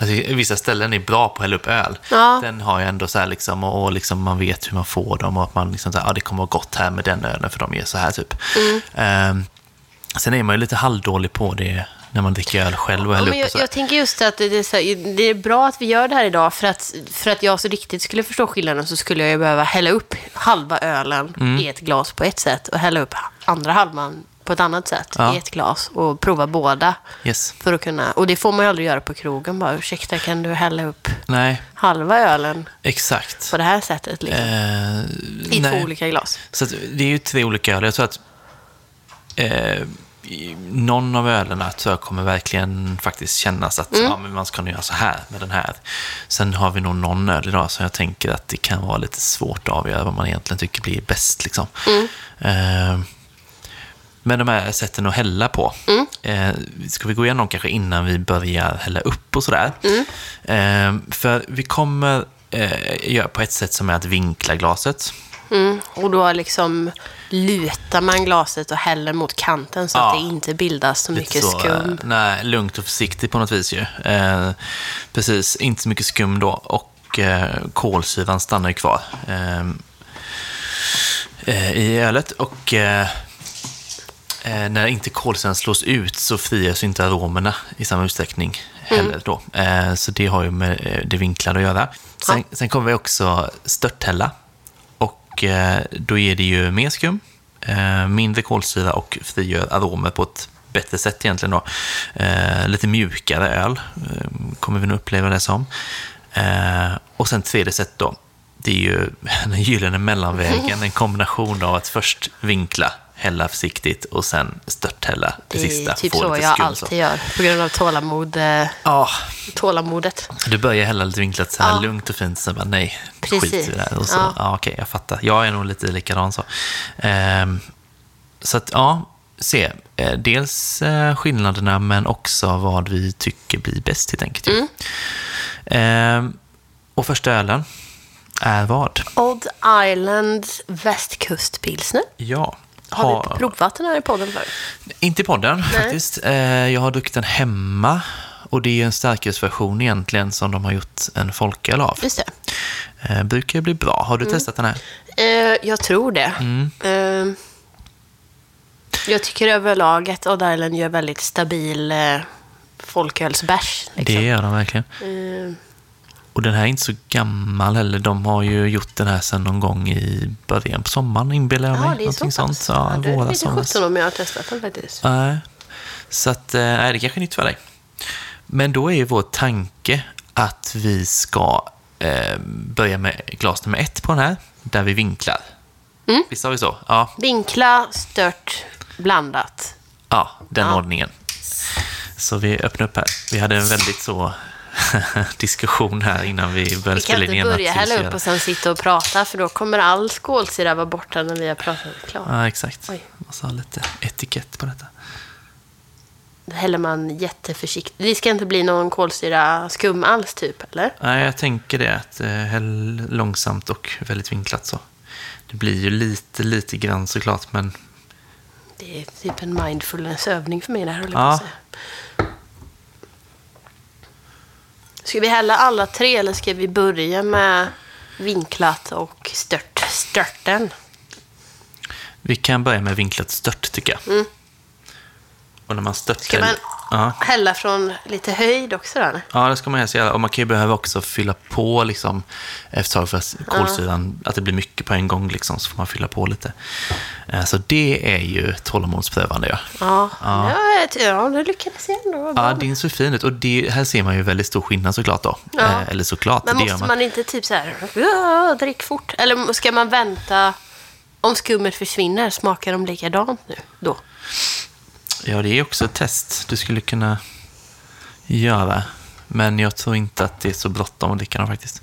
Alltså, vissa ställen är bra på att hälla upp öl. Ja. Den har ju ändå så här liksom, och, och liksom man vet hur man får dem och att man liksom så här, ja, det kommer vara gott här med den ölen för de är så här typ. Mm. Ehm, sen är man ju lite halvdålig på det när man dricker öl själv och Ja, häller men upp och jag, så. jag tänker just att det är, så, här- det är bra att vi gör det här idag. För att, för att jag så riktigt skulle förstå skillnaden så skulle jag ju behöva hälla upp halva ölen Mm. i ett glas på ett sätt och hälla upp andra halvan på ett annat sätt Ja. i ett glas och prova båda. Yes. För att kunna, och det får man ju aldrig göra på krogen. Bara, ursäkta, kan du hälla upp Nej, halva ölen exakt. på det här sättet? Liksom, Eh, I nej. två olika glas. Så att det är ju tre olika öl. Jag tror att eh, någon av ölerna tror jag kommer verkligen faktiskt kännas att ja, men man ska nu göra så här med den här. Sen har vi nog någon öl idag som jag tänker att det kan vara lite svårt att avgöra vad man egentligen tycker blir bäst. Liksom. Eh, men de här sätten att hälla på. Eh, ska vi gå igenom kanske innan vi börjar hälla upp och sådär? Eh, för vi kommer eh, göra på ett sätt som är att vinkla glaset. Mm. Och då liksom lutar man glaset och häller mot kanten så Ja. att det inte bildas så mycket så, skum. eh, nej, lugnt och försiktigt på något vis ju. Eh, precis, inte så mycket skum då. Och eh, kolsyran stannar ju kvar eh, eh, i ölet. Och eh, när inte kolsyran slås ut så frigörs inte aromerna i samma utsträckning heller då. Eh, så det har ju med eh, det vinklade att göra. Sen, sen kommer vi också störthälla. Och eh, då ger det ju mer skum, eh, mindre kolsyra och frigör aromer på ett bättre sätt egentligen då. Eh, lite mjukare öl kommer vi nog uppleva det som. Och sen tredje sätt då, det är ju <laughs> den gyllene mellanvägen, en kombination av att först vinkla, hälla försiktigt och sen störthälla det, Det är sista. typ så jag alltid gör. På grund av tålamod, eh, Ja, tålamodet. du börjar hälla lite vinklat så här Ja. lugnt och fint, sen bara nej, Precis. skit i det här. Och så, Ja. ja. okej, jag fattar. Jag är nog lite likadan så. Ehm, så att, ja, se. Eh, dels eh, skillnaderna, men också vad vi tycker blir bäst helt enkelt. Mm. Ehm, och första ölen är vad? Odd Island västkustpilsner. Ja, Har ha- vi provat den här i podden förut? Inte i podden faktiskt. Eh, Jag har druckit den hemma. Och det är en starkölsversion egentligen som de har gjort en folköl av. Just det. Eh, brukar bli bra. Har du Mm. testat den här? Eh, jag tror det. Mm. Jag tycker överlag att Odd Island gör väldigt stabil folkölsbärs. Liksom. Det gör de verkligen. Eh, Och den här är inte så gammal heller. De har ju gjort den här sedan någon gång i början på sommaren, inbillar jag mig. ja, det är så pass. sånt. Ja, ja, det är våras, somras. 17 om jag har testat den faktiskt. Nej. Så att, eh, nej, det kanske är nytt för dig. Men då är ju vår tanke att vi ska eh, börja med glas nummer ett på den här, där vi vinklar. Mm. Visst har vi så? Ja, Vinkla, stört, blandat. ja den Ja. ordningen. Så vi öppnar upp här. Vi hade en väldigt så <laughs> diskussion här innan vi Vi kan spela in inte igen. börja att vi hälla upp och sen sitta och prata för då kommer all skålsyra vara borta när vi har pratat klart. Ja, exakt. Oj. Måste ha lite etikett på detta. Då häller man jätteförsiktigt. Det ska inte bli någon kolsyra skum alls typ, eller? Nej, jag tänker det. Att eh, häll långsamt och väldigt vinklat så. Det blir ju lite, lite grann såklart, men Det är typ en mindfulnessövning för mig det här, Ja. Ska vi hälla alla tre eller ska vi börja med vinklat och stört, störten? vi kan börja med vinklat stört tycker jag. Och när man störtar... Ska man Ja. hälla från lite höjd också då? ja, det ska man göra. Och man kan ju behöva också fylla på liksom, efter ett för att kolsyran, att det blir mycket på en gång liksom, så får man fylla på lite. Eh, Så det är ju tålamodsprövande. Ja. Ja, Ja. ja. ja det lyckades jag ändå. Ja, din såg fin ut. Och det, här ser man ju väldigt stor skillnad såklart då. Ja. Eh, Eller såklart, Men måste man. man inte typ så här, "Ja, drick fort? Eller ska man vänta om skummet försvinner? Smakar de likadant nu då? Ja, det är också ett test du skulle kunna göra. Men jag tror inte att det är så bråttom att dricka dem faktiskt.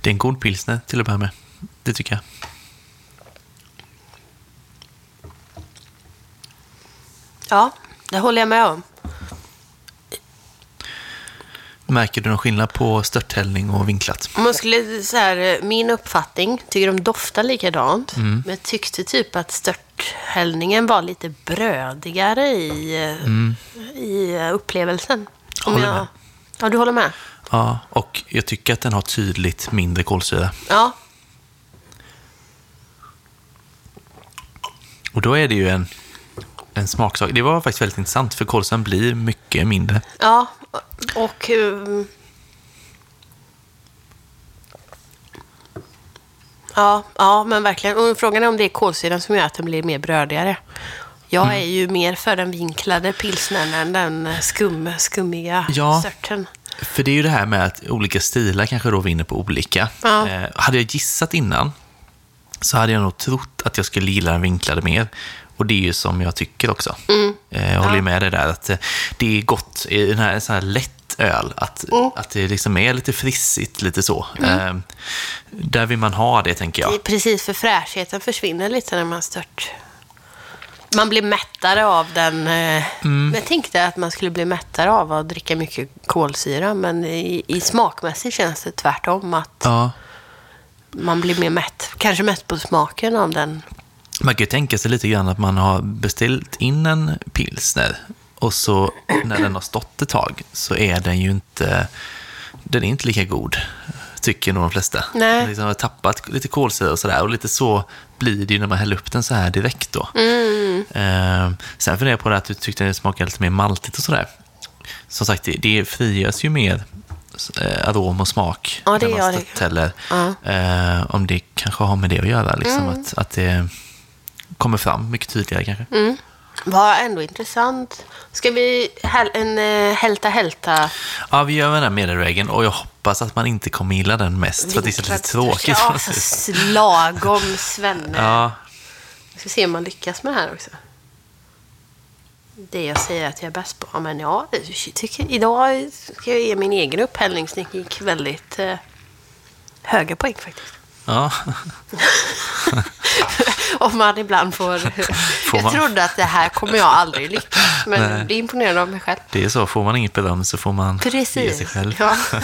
Det är en god pilsner till att börja med. Det tycker jag. Ja, det håller jag med om. Märker du någon skillnad på störthällning och vinklat? Man skulle, så här, min uppfattning, tycker de doftar likadant. Mm. Men jag tyckte typ att störthällningen var lite brödigare i, eh, i eh, upplevelsen. Om Håller jag, med. Ja, du håller med? Ja, och jag tycker att den har tydligt mindre kolsyra. Ja. Och då är det ju en, en smaksak. Det var faktiskt väldigt intressant, för kolsyran blir mycket mindre. Ja, och... um, Ja, ja, men verkligen. Och frågan är om det är kolsyran som gör att den blir mer brödigare. Jag Mm. är ju mer för den vinklade pilsnern än den skum, skummiga Ja. störten. För det är ju det här med att olika stilar kanske då vinner på olika. Ja. Eh, hade jag gissat innan så hade jag nog trott att jag skulle gilla den vinklade mer. Och det är ju som jag tycker också. Eh, jag håller ju med dig där att eh, det är gott i den här, så här lätt öl, att, att det liksom är lite frissigt, lite så. Eh, där vill man ha det, tänker Det är jag. precis för fräschheten försvinner lite när man stört. Man blir mättare av den. Mm. Jag tänkte att man skulle bli mättare av att dricka mycket kolsyra, men i, i smakmässigt känns det tvärtom. Att Ja. man blir mer mätt. Kanske mätt på smaken av den. Man kan ju tänka sig lite grann att man har beställt in en pilsner och så när den har stått ett tag så är den ju inte, den är inte lika god, tycker nog de flesta. Nej. Den liksom har tappat lite kolsyra och sådär och lite så blir det ju när man häller upp den så här direkt då. Mm. Eh, sen funderar jag på det att du tyckte det smakade lite mer maltigt och sådär. Som sagt, det, det frigörs ju mer eh, arom och smak Ja, det när man störthäller. Ja. Eh, om det kanske har med det att göra, liksom, Mm. att, att det kommer fram mycket tydligare kanske. Mm. Var ändå intressant. Ska vi häl- en uh, hälta hälta? Ja, vi gör den här medelvägen och jag hoppas att man inte kommer gilla den mest, för att det är lite tråkigt. Ja, så <laughs> lagom svenne. Ja, Vi ska se om man lyckas med det här också. Det jag säger att jag är bäst på. Ja, Men ja, tycker, idag ska jag ge min egen upphällningsteknik väldigt eh, höga poäng faktiskt. ja. <laughs> <laughs> Om man ibland får... <laughs> Får jag man? trodde att det här kommer jag aldrig lyckas men Nej. jag blir imponerad av mig själv. Det är så, får man inget beröm så får man ge Precis. sig själv. Ja. <laughs>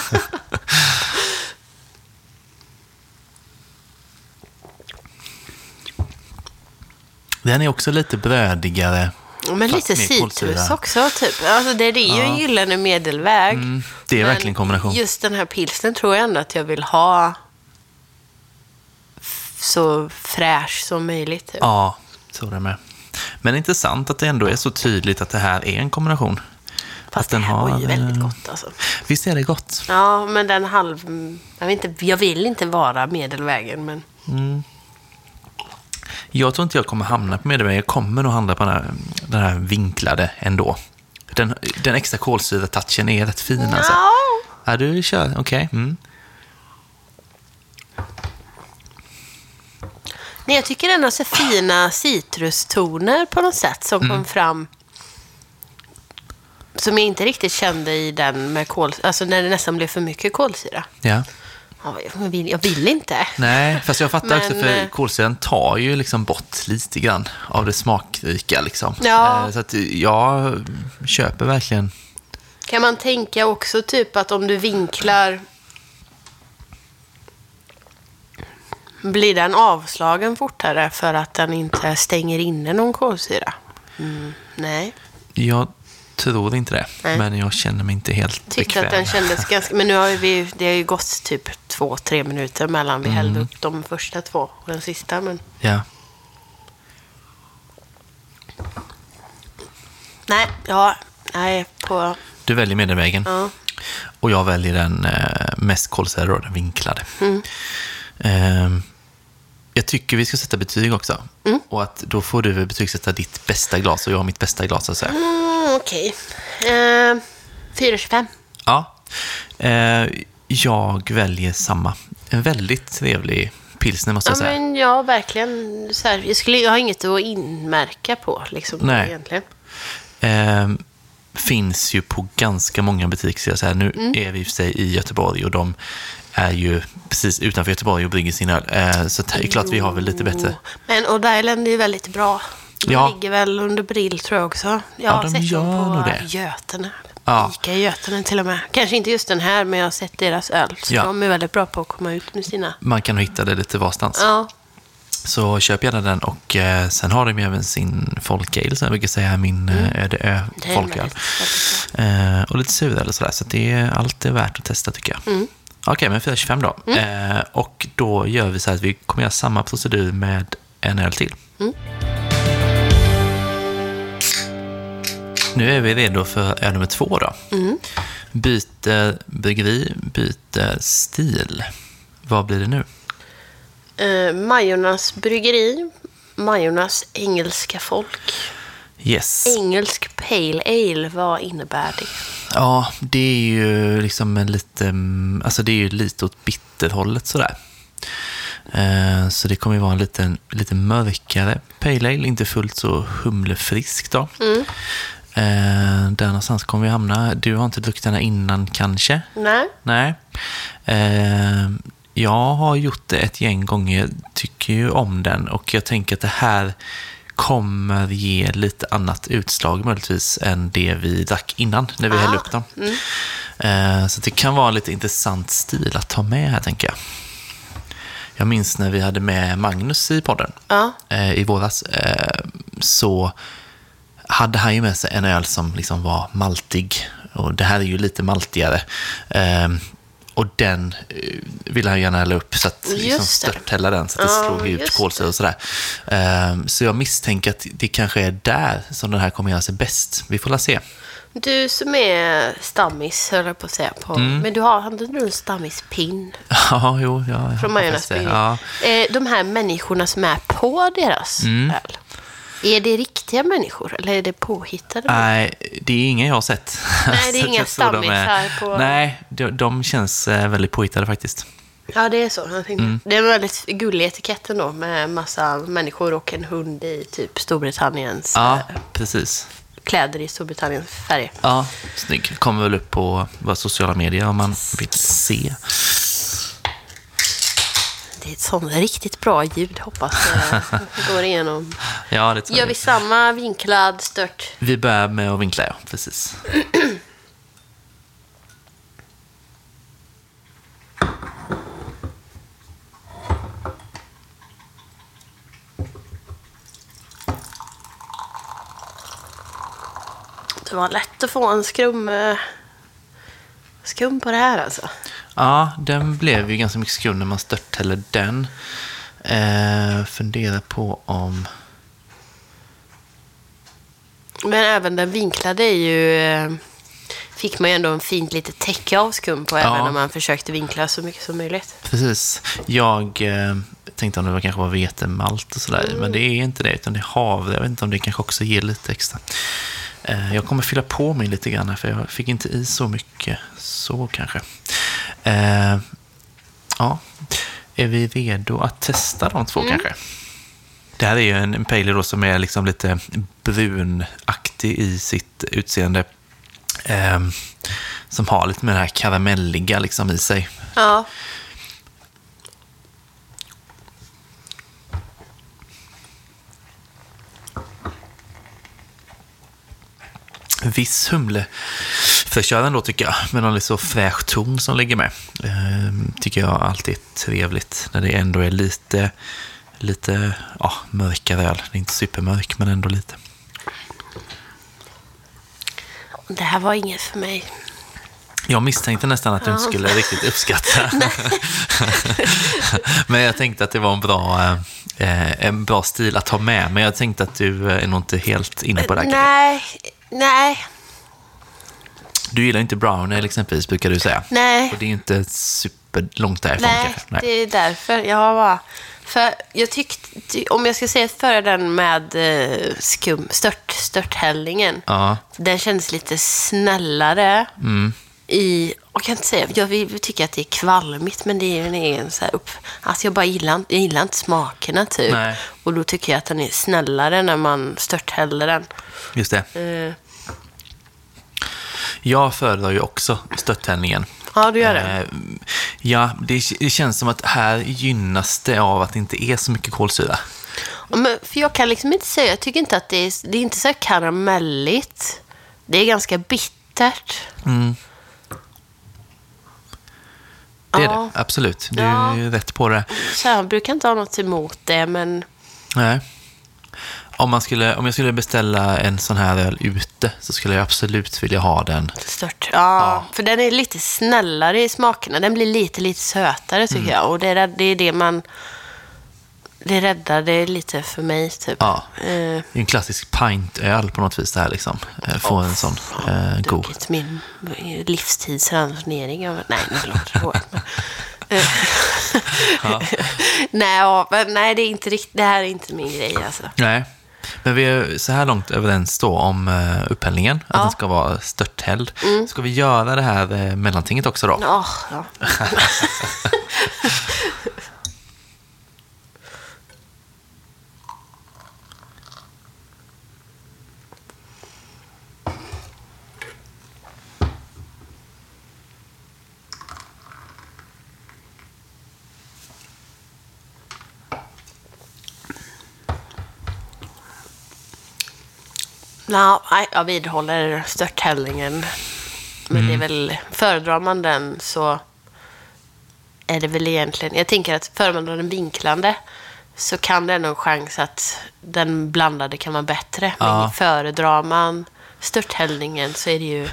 Den är också lite brödigare. Men lite citrus också, typ. Alltså, det, det är ju en gyllene medelväg. Mm, det är verkligen kombination. Just den här pilsen tror jag ändå att jag vill ha så fräsch som möjligt. Typ. Ja, så är det med. Men intressant att det ändå är så tydligt att det här är en kombination. Fast att den det här var ju har, väldigt eh, gott alltså. Visst är det gott? Ja, men den halv... Jag, vet inte, jag vill inte vara medelvägen, men... Jag tror inte jag kommer hamna på medelvägen. Jag kommer nog handla på den här, den här vinklade ändå. Den, den extra kolsyra-touchen är rätt fin alltså. Ja. Ja, du kör. Okej. Mm. Nej, jag tycker den har så fina citrustoner på något sätt som Mm. kom fram. Som jag inte riktigt kände i den med kol... Alltså när det nästan blev för mycket kolsyra. Ja. Ja, jag, vill, jag vill inte. Nej, fast jag fattar också Men, för eh, kolsyran tar ju liksom bort lite grann av det smakrika liksom. Ja. Eh, Så att jag köper verkligen. Kan man tänka också typ att om du vinklar... Blir den avslagen fortare för att den inte stänger inne någon kolsyra? Mm, nej. Jag tror inte det, Nej. men jag känner mig inte helt Tyckte bekväm. att den kändes <laughs> ganska... Men nu har vi... Det har ju gått typ två, tre minuter mellan vi hällde upp de första två och den sista. Men Ja. nej, ja, nej, på... Du väljer medelvägen. Ja. Och jag väljer den eh, mest kolsyrade, den vinklade. Mm. Eh, jag tycker vi ska sätta betyg också. Mm. Och att då får du betygsätta ditt bästa glas och jag har mitt bästa glas. Alltså. Mm, Okej. Eh, 4,25. Ja. Eh, jag väljer samma. En väldigt trevlig pilsner måste Ja, jag säga. men ja, verkligen. Så här, jag, skulle, jag har inget att inmärka på liksom, Nej. egentligen. Eh, finns ju på ganska många butiker. Så. Nu Mm. är vi i sig i Göteborg och de är ju precis utanför Göteborg och brygger sin öl. Eh, så det är klart vi har väl lite bättre. Men Odd Island är ju väldigt bra. De Ja. ligger väl under Brill tror jag också. Jag har de sett gör dem nog på det. Götene. Ja. Ica i Götene till och med. Kanske inte just den här, men jag har sett deras öl. Så Ja. de är väldigt bra på att komma ut med sina. Man kan nog hitta det lite varstans. Ja, Så köp gärna den och eh, sen har de ju även sin folkale som jag brukar säga, min mm. Öde Ö folköl. Eh, och lite suröl och sådär, så det är allt är värt att testa tycker jag. Mm. Okej, men 4,25 då. Eh, och då gör vi så här att vi kommer göra samma procedur med en öl till. Mm. Nu är vi redo för öl nummer två då. Mm. Byter bryggeri, byter stil. Vad blir det nu? Eh, Majornas bryggeri. Majornas engelska folk. Yes. Engelsk pale ale, vad innebär det? Ja, det är ju liksom en lite, mm, alltså det är ju lite åt bitterhållet sådär. Eh, Så det kommer ju vara en lite, lite mörkare pale ale, inte fullt så humlefrisk då. Eh, Där någonstans kommer vi hamna. Du har inte druckit den här innan kanske? Nej. Nej. Eh, Jag har gjort det ett gäng gånger, tycker ju om den och jag tänker att det här kommer ge lite annat utslag möjligtvis än det vi drack innan när vi Ah. hällde upp dem. Eh, Så det kan vara en lite intressant stil att ta med här tänker jag. Jag minns när vi hade med Magnus i podden Ja. eh, i våras eh, så hade han ju med sig en öl som liksom var maltig. Och det här är ju lite maltigare. Och den eh, ville han gärna hälla upp så att liksom störthälla den så att det slog ut kolsyra och sådär. Eh, så jag misstänker att det kanske är där som den här kommer göra sig bäst. Vi får la se. Du som är stammis, höll jag på att säga. På. Mm. Men du har, hade du en stammispinn <laughs> Ja, jo, ja. från bryggeri? Ja. Eh, De här människorna som är på deras Mm. öl. Är det riktiga människor eller är det påhittade? Nej, det är ingen jag har sett. Nej, det är <laughs> inga stammisar på- Nej, de, de känns eh, väldigt påhittade faktiskt. Ja, det är så. Mm. Det är en väldigt gullig etikett ändå med massa människor och en hund i typ Storbritanniens Ja, eh, precis. kläder i Storbritanniens färger. Ja, snygg. Kommer väl upp på våra sociala medier om man vill se. Det är ett sånt riktigt bra ljud. Hoppas det <laughs> går igenom. Ja, det tror Gör jag. vi samma vinklad stört? Vi börjar med att vinkla, ja. Precis. Det var lätt att få en skum, eh, skum på det här alltså. Ja, den blev ju ganska mycket skum när man störthäller den. Eh, fundera på om... Men även den vinklade är ju... eh, Fick man ju ändå en fint litet täcke av skum på Ja. även när man försökte vinkla så mycket som möjligt. Precis. Jag eh, tänkte om det var, kanske var vetemalt och sådär, men det är inte det, utan det är havre. Jag vet inte om det kanske också ger lite extra. Eh, jag kommer fylla på mig lite grann här, för jag fick inte i så mycket så kanske. Eh, ja, är vi redo att testa de två kanske? Det här är ju en, en pale ale då som är liksom lite brunaktig i sitt utseende. Eh, som har lite med det här karamelliga liksom i sig. Ja. viss humleförkören då tycker jag, med någon lite så fräsch ton som ligger med. Ehm, tycker jag alltid är trevligt när det ändå är lite, lite ja, mörkare öl. Det är inte supermörk, men ändå lite. Det här var inget för mig. Jag misstänkte nästan att du inte skulle riktigt uppskatta. <laughs> <laughs> men jag tänkte att det var en bra, eh, en bra stil att ha med. Men jag tänkte att du är nog inte helt inne på det här. Nej, nej, Du gillar inte brown ale exempelvis, brukar du säga. nej. Och det är inte superlångt därifrån Nej, kanske. det är därför. Jag har bara... För jag tyckte, om jag ska säga före den med eh, skum, stört, störthällningen. Ja, Den kändes lite snällare. Mm. I, jag kan inte säga, jag vill- tycker att det är kvalmigt, men det är ju en egen så här upp... Alltså jag bara gillar, jag gillar inte smakerna typ. Nej. Och då tycker jag att den är snällare när man störthäller den. just det. Eh, Jag föredrar ju också stöttändningen. ja, du gör det. Eh, ja, det, känns som att här gynnas det av att det inte är så mycket kolsyra. Ja, Men, för jag kan liksom inte säga, jag tycker inte att det är, det är inte så karamelligt. Det är ganska bittert. Det är Ja. det, absolut. Du Ja. är rätt på det. Så jag brukar inte ha något emot det, men Nej. Om, man skulle, om jag skulle beställa en sån här öl ute så skulle jag absolut vilja ha den. stört. Ja, för den är lite snällare i smakerna. Den blir lite, lite sötare tycker jag. Och det är det, är det man... Det räddar det lite för mig, typ. Ja. Eh, Det är en klassisk pintöl på något vis det här liksom. Eh, Få en sån eh, god. druckit min livstidsransonering av... Nej, <laughs> men- Eh, <laughs> nej, ja, men nej, det är inte riktigt... Det här är inte min grej, alltså. Nej. Men vi är så här långt överens då om uh, upphällningen, att Ja. den ska vara störthälld. Ska vi göra det här uh, mellantinget också då? Ja, <laughs> <laughs> ja. Jag vidhåller störthällningen. Men det är väl, föredrar man den så är det väl egentligen... Jag tänker att föredrar man den vinklande så kan det ändå en chans att den blandade kan vara bättre. Ja. Men föredrar man störthällningen så är det ju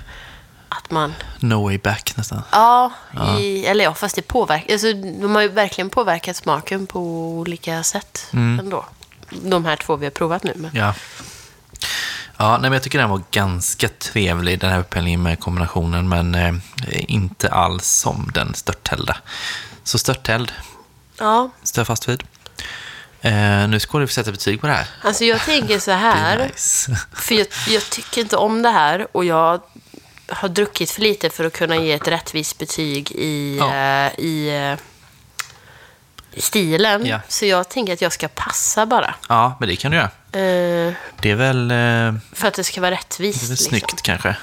att man... No way back nästan. Ja, I, eller ja, fast det påverkar... Alltså, de har ju verkligen påverkat smaken på olika sätt ändå. De här två vi har provat nu. Men... Ja. Ja, nej, men jag tycker den var ganska trevlig, den här upphällningen med kombinationen, men eh, inte alls som den störthällda. Så störthälld, Ja, står jag fast vid. Eh, nu ska du få sätta betyg på det här. alltså jag tänker så <laughs> här. Nice. <laughs> För jag, jag tycker inte om det här och jag har druckit för lite för att kunna ge ett rättvist betyg i, Ja. eh, i, eh, i stilen. Ja. Så jag tänker att jag ska passa bara. Ja, men det kan du göra. Eh, Det är väl, eh, för att det ska vara det rättvist. är väl liksom. snyggt kanske.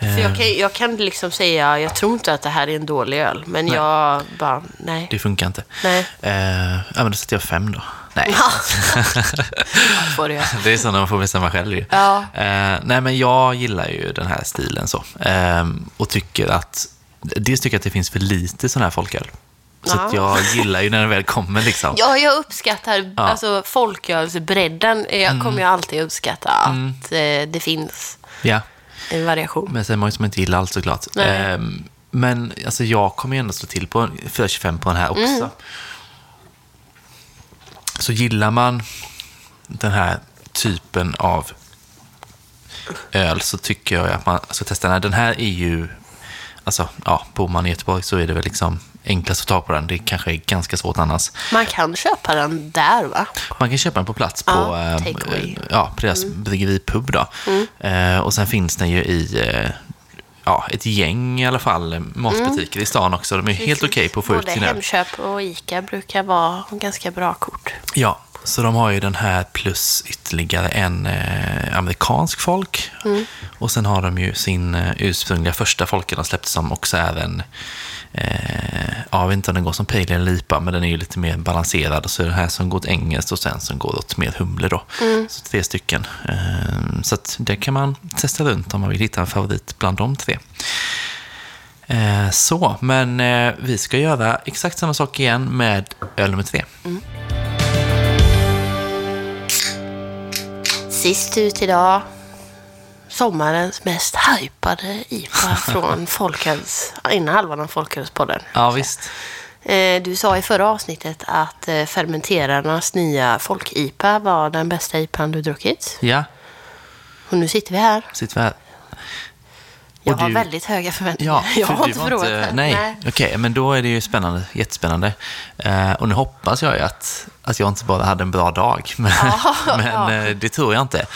För jag, kan, jag kan liksom säga, jag tror inte att det här är en dålig öl. Men Nej. jag bara, nej. Det funkar inte. Nej. Eh, ja, men då sätter jag fem då. Nej. Ja, <laughs> får. Det är så när man får bestämma själv ju. Ja. Eh, nej, men jag gillar ju den här stilen så. Eh, och tycker att, dels tycker jag att det finns för lite sån här folköl. Så jag gillar ju när den väl kommer liksom. Ja, jag uppskattar Ja. Mm. alltså, folkölsbredden. Jag kommer jag alltid uppskatta att eh, det finns Ja. en variation. Men sen är man ju som inte gillar allt såklart. Ehm, men alltså, jag kommer ju ändå slå till på en 425 på den här också. Mm. Så gillar man den här typen av öl så tycker jag att man ska testa den här. Den här är ju, alltså ja, bor man i Göteborg så är det väl liksom enklast att ta på den. Det kanske är ganska svårt annars. Man kan köpa den där, va? Man kan köpa den på plats på, Ja, eh. Mm. eh, ja, på deras bryggeripub. Då. Eh, och sen finns den ju i eh, ja, ett gäng i alla fall eh, matbutiker i stan också. De är helt okej på att få ut Både sin öl. Hemköp och Ica brukar vara ganska bra kort. Ja, så de har ju den här plus ytterligare en eh, amerikansk folk. Mm. Och sen har de ju sin eh, ursprungliga första folken de släppte som också är en, eh, ja, jag vet inte om den går som pale eller lipa, men den är ju lite mer balanserad. Och så är det här som går åt engelskt och sen som går åt mer humle då. Mm. Så tre stycken. Eh, så att det kan man testa runt om man vill hitta en favorit bland de tre. Eh, så, men eh, vi ska göra exakt samma sak igen med öl nummer tre. Sist ut idag, sommarens mest hypade IPA från <laughs> Folköls, innan halvan av Folkölspodden. Ja, visst. Eh, Du sa i förra avsnittet att eh, fermenterarnas nya folk-IPA var den bästa IPAn du druckit. Ja, Och nu sitter vi här. sitter vi här. Jag Och har du- väldigt höga förväntningar. Ja, <laughs> jag för har inte provat inte. Nej, okej, men då är det ju spännande, jättespännande. Eh, och nu hoppas jag ju att, att jag inte bara hade en bra dag, <laughs> men, Ja, men ja. eh, det tror jag inte.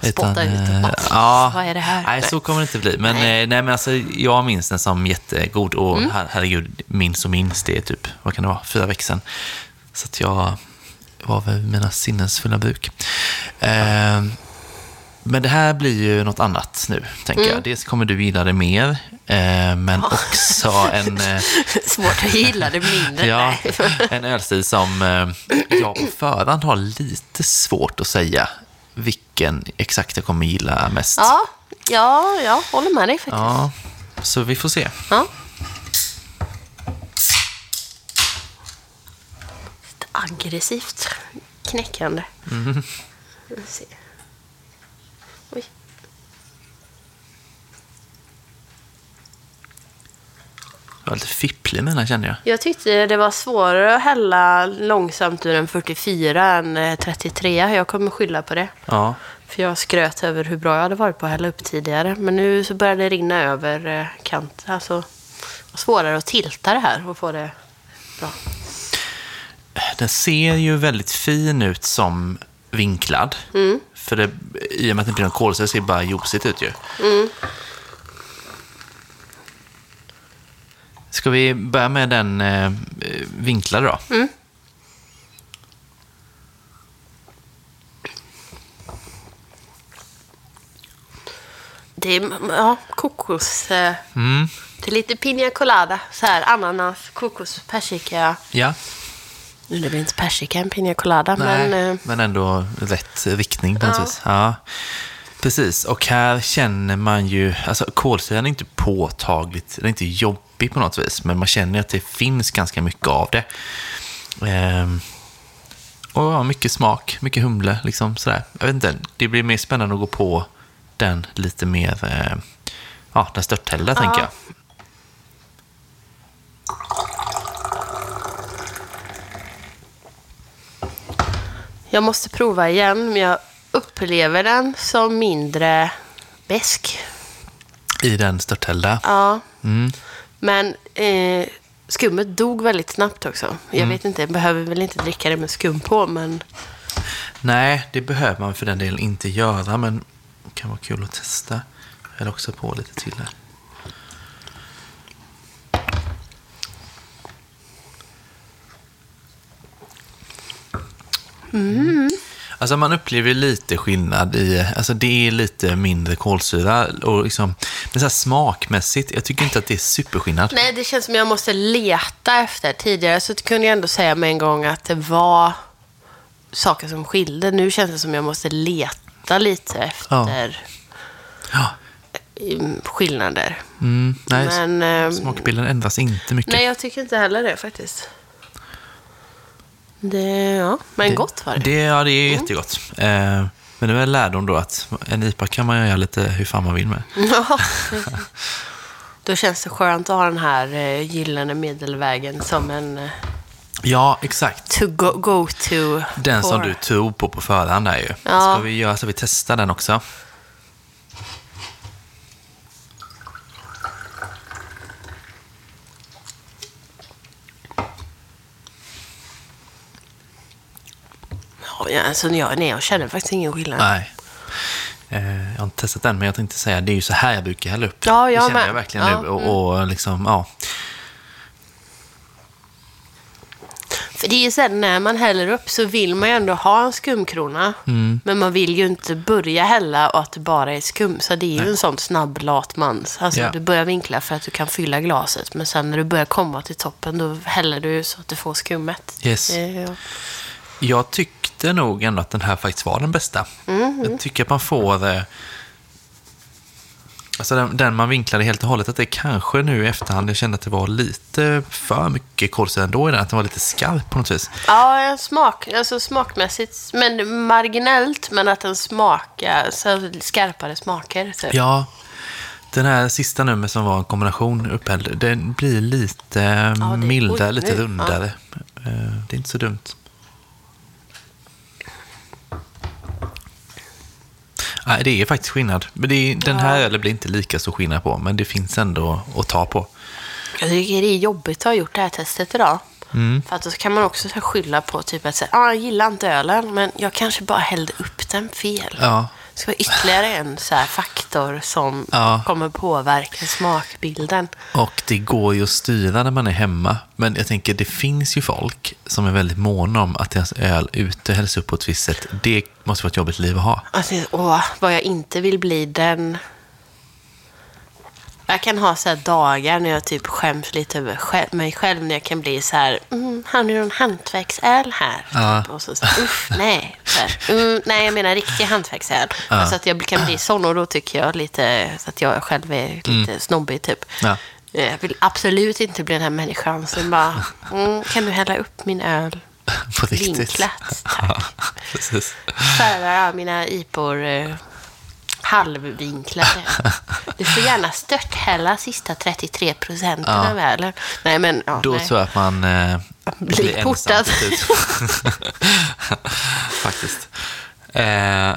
Spotta ut bara. Ja, Vad är det här? Nej, så kommer det inte bli. Men, Nej. nej. men alltså, jag minns den som jättegod och Mm. her, herregud, minns och minns, det är typ, vad kan det vara, fyra veckor sedan. Så att jag var väl mina sinnesfulla bruk. Eh, men det här blir ju något annat nu, tänker Mm. jag. Dels kommer du gilla det mer, eh, men också en, <laughs> eh, Svårt att gilla det mindre. <laughs> ja, en ölstil som eh, jag på förhand har lite svårt att säga vilken exakt jag kommer gilla mest. Ja, ja, jag håller med dig faktiskt. Ja, så vi får se. Ja. Lite aggressivt knäckande. Mhm. Vi får se. Oj. Jag var lite fipplig med den kände jag. Jag tyckte det var svårare att hälla långsamt ur en 44 än eh, 33. Jag kommer skylla på det. Ja, För jag skröt över hur bra jag hade varit på att hälla upp tidigare. Men nu så börjar det rinna över eh, kanten. Alltså, det var svårare att tilta det här och få det bra. den ser ju väldigt fin ut som vinklad. För det, i och med att det inte blir någon kolsyra ser det bara juicigt ut ju. Ska vi börja med den eh, vinklade då? Det är ja, kokos. Eh, Mm. Det är lite piña colada. Så här, ananas, kokos, persika. Ja. Nu det blir inte persika en piña colada, Nej, men... eh, men ändå rätt riktning på något Ja. vis. Ja. Precis, och här känner man ju, alltså kolsyran är inte påtagligt, den är inte jobbig på något vis, men man känner att det finns ganska mycket av det. Ehm, och ja, mycket smak, mycket humle, liksom sådär. Jag vet inte, det blir mer spännande att gå på den lite mer, eh, ja, den störthällda tänker jag. Jag måste prova igen, men jag upplever den som mindre besk. I den störthällda. Ja. Mm. Men eh, skummet dog väldigt snabbt också. Jag Mm. vet inte, jag behöver väl inte dricka det med skum på, men... Nej, det behöver man för den delen inte göra, men det kan vara kul att testa. Jag häller också på lite till här. Alltså man upplever lite skillnad i, alltså det är lite mindre kolsyra och liksom, men så smakmässigt, jag tycker inte att det är superskillnad. Nej, det känns som jag måste leta efter. Tidigare så kunde jag ändå säga med en gång att det var saker som skilde. Nu känns det som jag måste leta lite efter Ja. mm, skillnader. Mm, nej, Men, ehm, smakbilden ändras inte mycket. Nej, jag tycker inte heller det faktiskt. Det, ja, men gott var det. Det, ja, det är jättegott. Eh, men det är lärdom då att en IPA kan man göra lite hur fan man vill med. <laughs> Ja, Då känns det skönt att ha den här eh, gyllene medelvägen som en eh, Ja, exakt. to go, go to. Den som pour. du tog på på förhand där ju. Ja. Ska vi göra så vi testar den också? Ja, alltså, jag, nej, jag känner faktiskt ingen skillnad. Nej. Eh, jag har inte testat den, men jag tänkte säga det är ju så här jag brukar hälla upp. Ja, jag det känner jag verkligen Ja, mm. nu. Och, och liksom, ja. För det är ju sen när man häller upp så vill man ju ändå ha en skumkrona. Mm. Men man vill ju inte börja hälla och att det bara är skum. Så det är ju en sån snabb lat mans. Alltså Ja. du börjar vinkla för att du kan fylla glaset. Men sen när du börjar komma till toppen då häller du så att du får skummet. Yes. Eh, ja. Jag tyckte nog ändå att den här faktiskt var den bästa. Mm, Jag tycker att man får... Eh, alltså den, den man vinklade helt och hållet, att det kanske nu i efterhand, jag kände att det var lite för mycket kolsyra ändå i den, att den var lite skarp på något vis. Ja, smak, alltså smakmässigt, men marginellt, men att den smakar, så skarpare smaker. Typ. Ja, den här sista nummer som var en kombination upphälld, den blir lite det- mildare, lite rundare. Eh, Det är inte så dumt. Nej, det är faktiskt skillnad. Men det är, den här ölen blir inte lika stor skillnad på, men det finns ändå att ta på. Jag tycker det är jobbigt att ha gjort det här testet idag. Mm. För att då kan man också så skylla på typ att säga, ah, jag gillar inte ölen, men jag kanske bara hällde upp den fel. Ja, ska vara ytterligare en så faktor som Ja. kommer påverka smakbilden. och det går ju att styra när man är hemma. Men jag tänker, det finns ju folk som är väldigt måna om att deras öl ute hälls upp på ett visst sätt. Det måste vara ett jobbigt liv att ha. Alltså, åh, vad jag inte vill bli den... Jag kan ha så dagar när jag typ skäms lite över själv, mig själv. När jag kan bli så här, mm, har ni någon hantverksöl här? Ja. Typ. Och så, så uff, nej. Så mm, nej, jag menar riktig hantverksöl. Alltså att jag kan bli sån och då tycker jag lite så att jag själv är lite snobbig typ. Ja. Jag vill absolut inte bli den här människan som bara, mm, kan du hälla upp min öl? <laughs> På riktigt. Vinklat, Ja, precis. Jag mina IPor eh, halvvinklade. Du får gärna störthälla sista 33 procenten Ja. av ölen. Nej, men ja, Då nej. tror jag att man eh, Blir portad. <laughs> Faktiskt. Eh,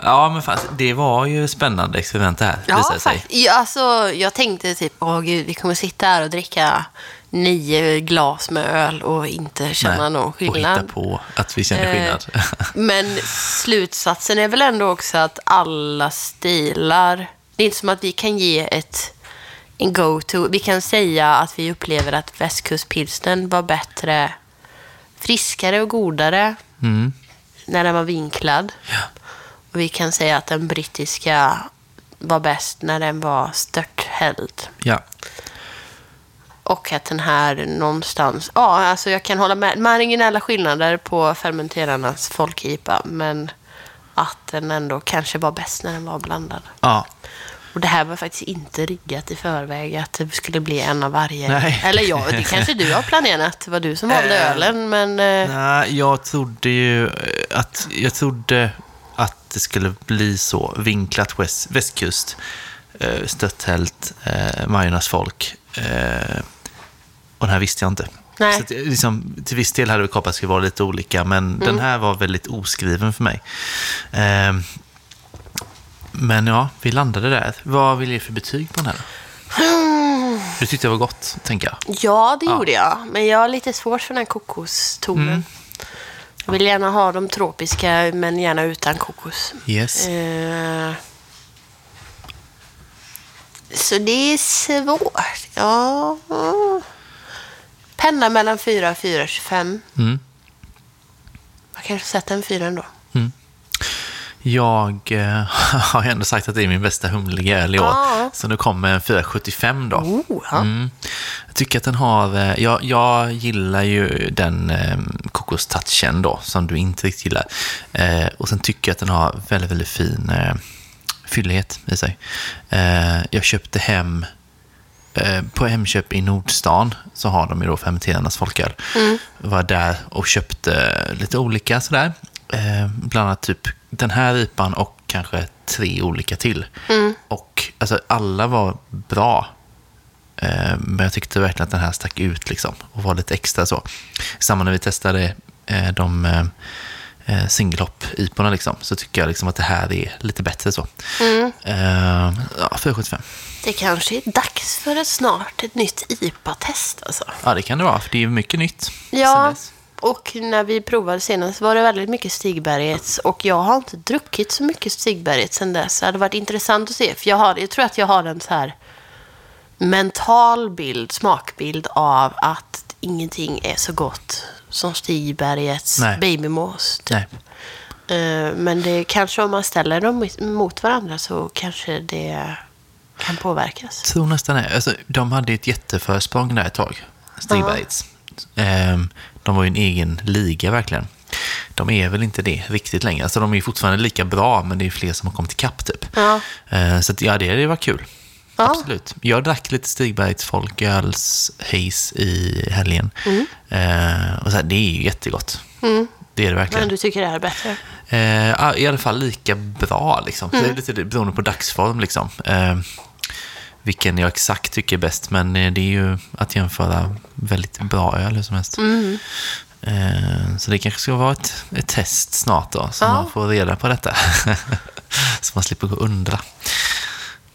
ja, men fan, det var ju spännande experiment det här, Ja, visade sig. Ja, alltså, jag tänkte typ, åh gud, vi kommer sitta här och dricka nio glas med öl och inte känna Nej, någon Och hitta skillnad. på att vi känner Eh, skillnad. <laughs> Men slutsatsen är väl ändå också att alla stilar... Det är inte som att vi kan ge ett en go-to. Vi kan säga att vi upplever att västkustpilsnen var bättre, friskare och godare Mm. när den var vinklad. Ja. Och vi kan säga att den brittiska var bäst när den var störthälld. ja. Och att den här någonstans... Ja, alltså jag kan hålla med. Marginella skillnader på fermenterarnas folkipa, men att den ändå kanske var bäst när den var blandad. ja. Och det här var faktiskt inte riggat i förväg att det skulle bli en av varje. Nej. Eller ja, det kanske du har planerat. Det var du som valde Eh, ölen, men... eh, Nej, jag trodde ju eh, att, jag trodde att det skulle bli så. Vinklat väst, västkust, störthällt, eh, Majornas folk. Eh, och den här visste jag inte. Nej. Så att, eh, liksom, till viss del hade vi koppat skulle vara lite olika, men Mm. den här var väldigt oskriven för mig. Eh, men ja, vi landade där. Vad vill du för betyg på den här då? <sighs> Du tyckte det var gott, tänker jag. Ja, det gjorde jag. Men jag har lite svårt för den här kokostonen. Mm. Jag vill gärna ha de tropiska, men gärna utan kokos. Yes. Eh, så det är svårt. Ja. Penna mellan 4 och 4,25. Mm. Jag kanske sätter en 4 ändå. Jag eh, <laughs> har ändå sagt att det är min bästa humliga öl i år. Ja. Så nu kommer en 475 då. Oh, ja. Mm. Jag tycker att den har... eh, Jag, jag gillar ju den eh, kokostouchen då, som du inte riktigt gillar. Eh, och sen tycker jag att den har väldigt, väldigt fin eh, fyllighet i sig. Eh, jag köpte hem... Eh, på Hemköp i Nordstan så har de ju då fermenterarnas folköl. Var där och köpte lite olika sådär. Eh, bland annat typ den här ripan och kanske tre olika till. Och alltså, alla var bra. Eh, Men jag tyckte verkligen att den här stack ut liksom, och var lite extra så. Samma när vi testade eh, de eh, singelhopp-iporna liksom, så tycker jag liksom att det här är lite bättre så. Eh, ja, 475. Det kanske är dags för ett snart ett nytt IPA-test alltså. Ja, det kan det vara, för det är mycket nytt. Ja, och när vi provade senast var det väldigt mycket Stigbergets och jag har inte druckit så mycket Stigbergets sen dess. Det hade varit intressant att se, för jag, har, jag tror att jag har en så här mental bild, smakbild av att ingenting är så gott som Stigbergets Nej. babymousse. Typ. Nej. Eh, Men det kanske om man ställer dem mot varandra så kanske det kan påverkas. tror nästan det. Alltså, de hade ett jätteförsprång där ett tag, Stigbergs. Ehm, de var ju en egen liga verkligen. De är väl inte det riktigt längre. Alltså, de är fortfarande lika bra, men det är fler som har kommit ikapp typ. Ehm, så att, ja, det, det var kul. Ja. Absolut. Jag drack lite Stigbergs folköls haze i helgen. Ehm, och så här, det är ju jättegott. Det är det verkligen. Men du tycker det här är bättre? Eh, I alla fall lika bra. Liksom. Mm. Det är lite beroende på dagsform. Liksom. Eh, vilken jag exakt tycker är bäst, men eh, det är ju att jämföra väldigt bra öl hur som helst. Mm. Eh, så det kanske ska vara ett, ett test snart då, så Ja. man får reda på detta. <laughs> så man slipper gå och undra.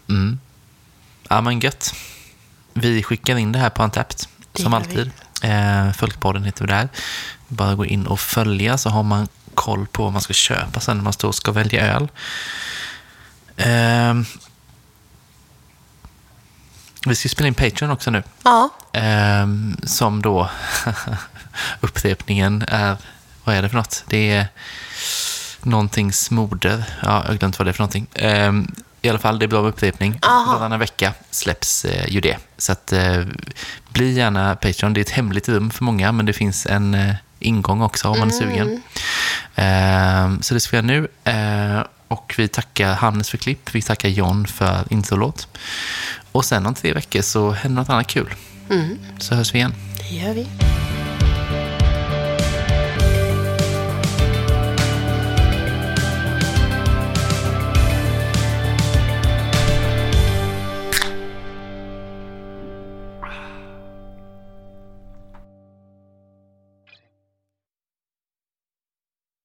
Mm. Ja, men gött. Vi skickar in det här på Det som alltid. Eh, Folkpodden heter vi där. Bara gå in och följa så har man koll på vad man ska köpa sen när man står och ska välja öl. Eh, vi ska spela in Patreon också nu. Ja. Ehm, som då <laughs> upprepningen är, vad är det för något? Det är någontings moder. Ja, jag har glömt vad det är för någonting. Ehm, I alla fall, det är bra med upprepning. Varannan vecka släpps eh, ju det. Så att, eh, bli gärna Patreon. Det är ett hemligt rum för många, men det finns en eh, ingång också om man är sugen. Ehm, så det ska vi göra nu. Och vi tackar Hannes för klipp. Vi tackar John för introlåt. Och sen om tre veckor så händer något annat kul. Så hörs vi igen. Det gör vi.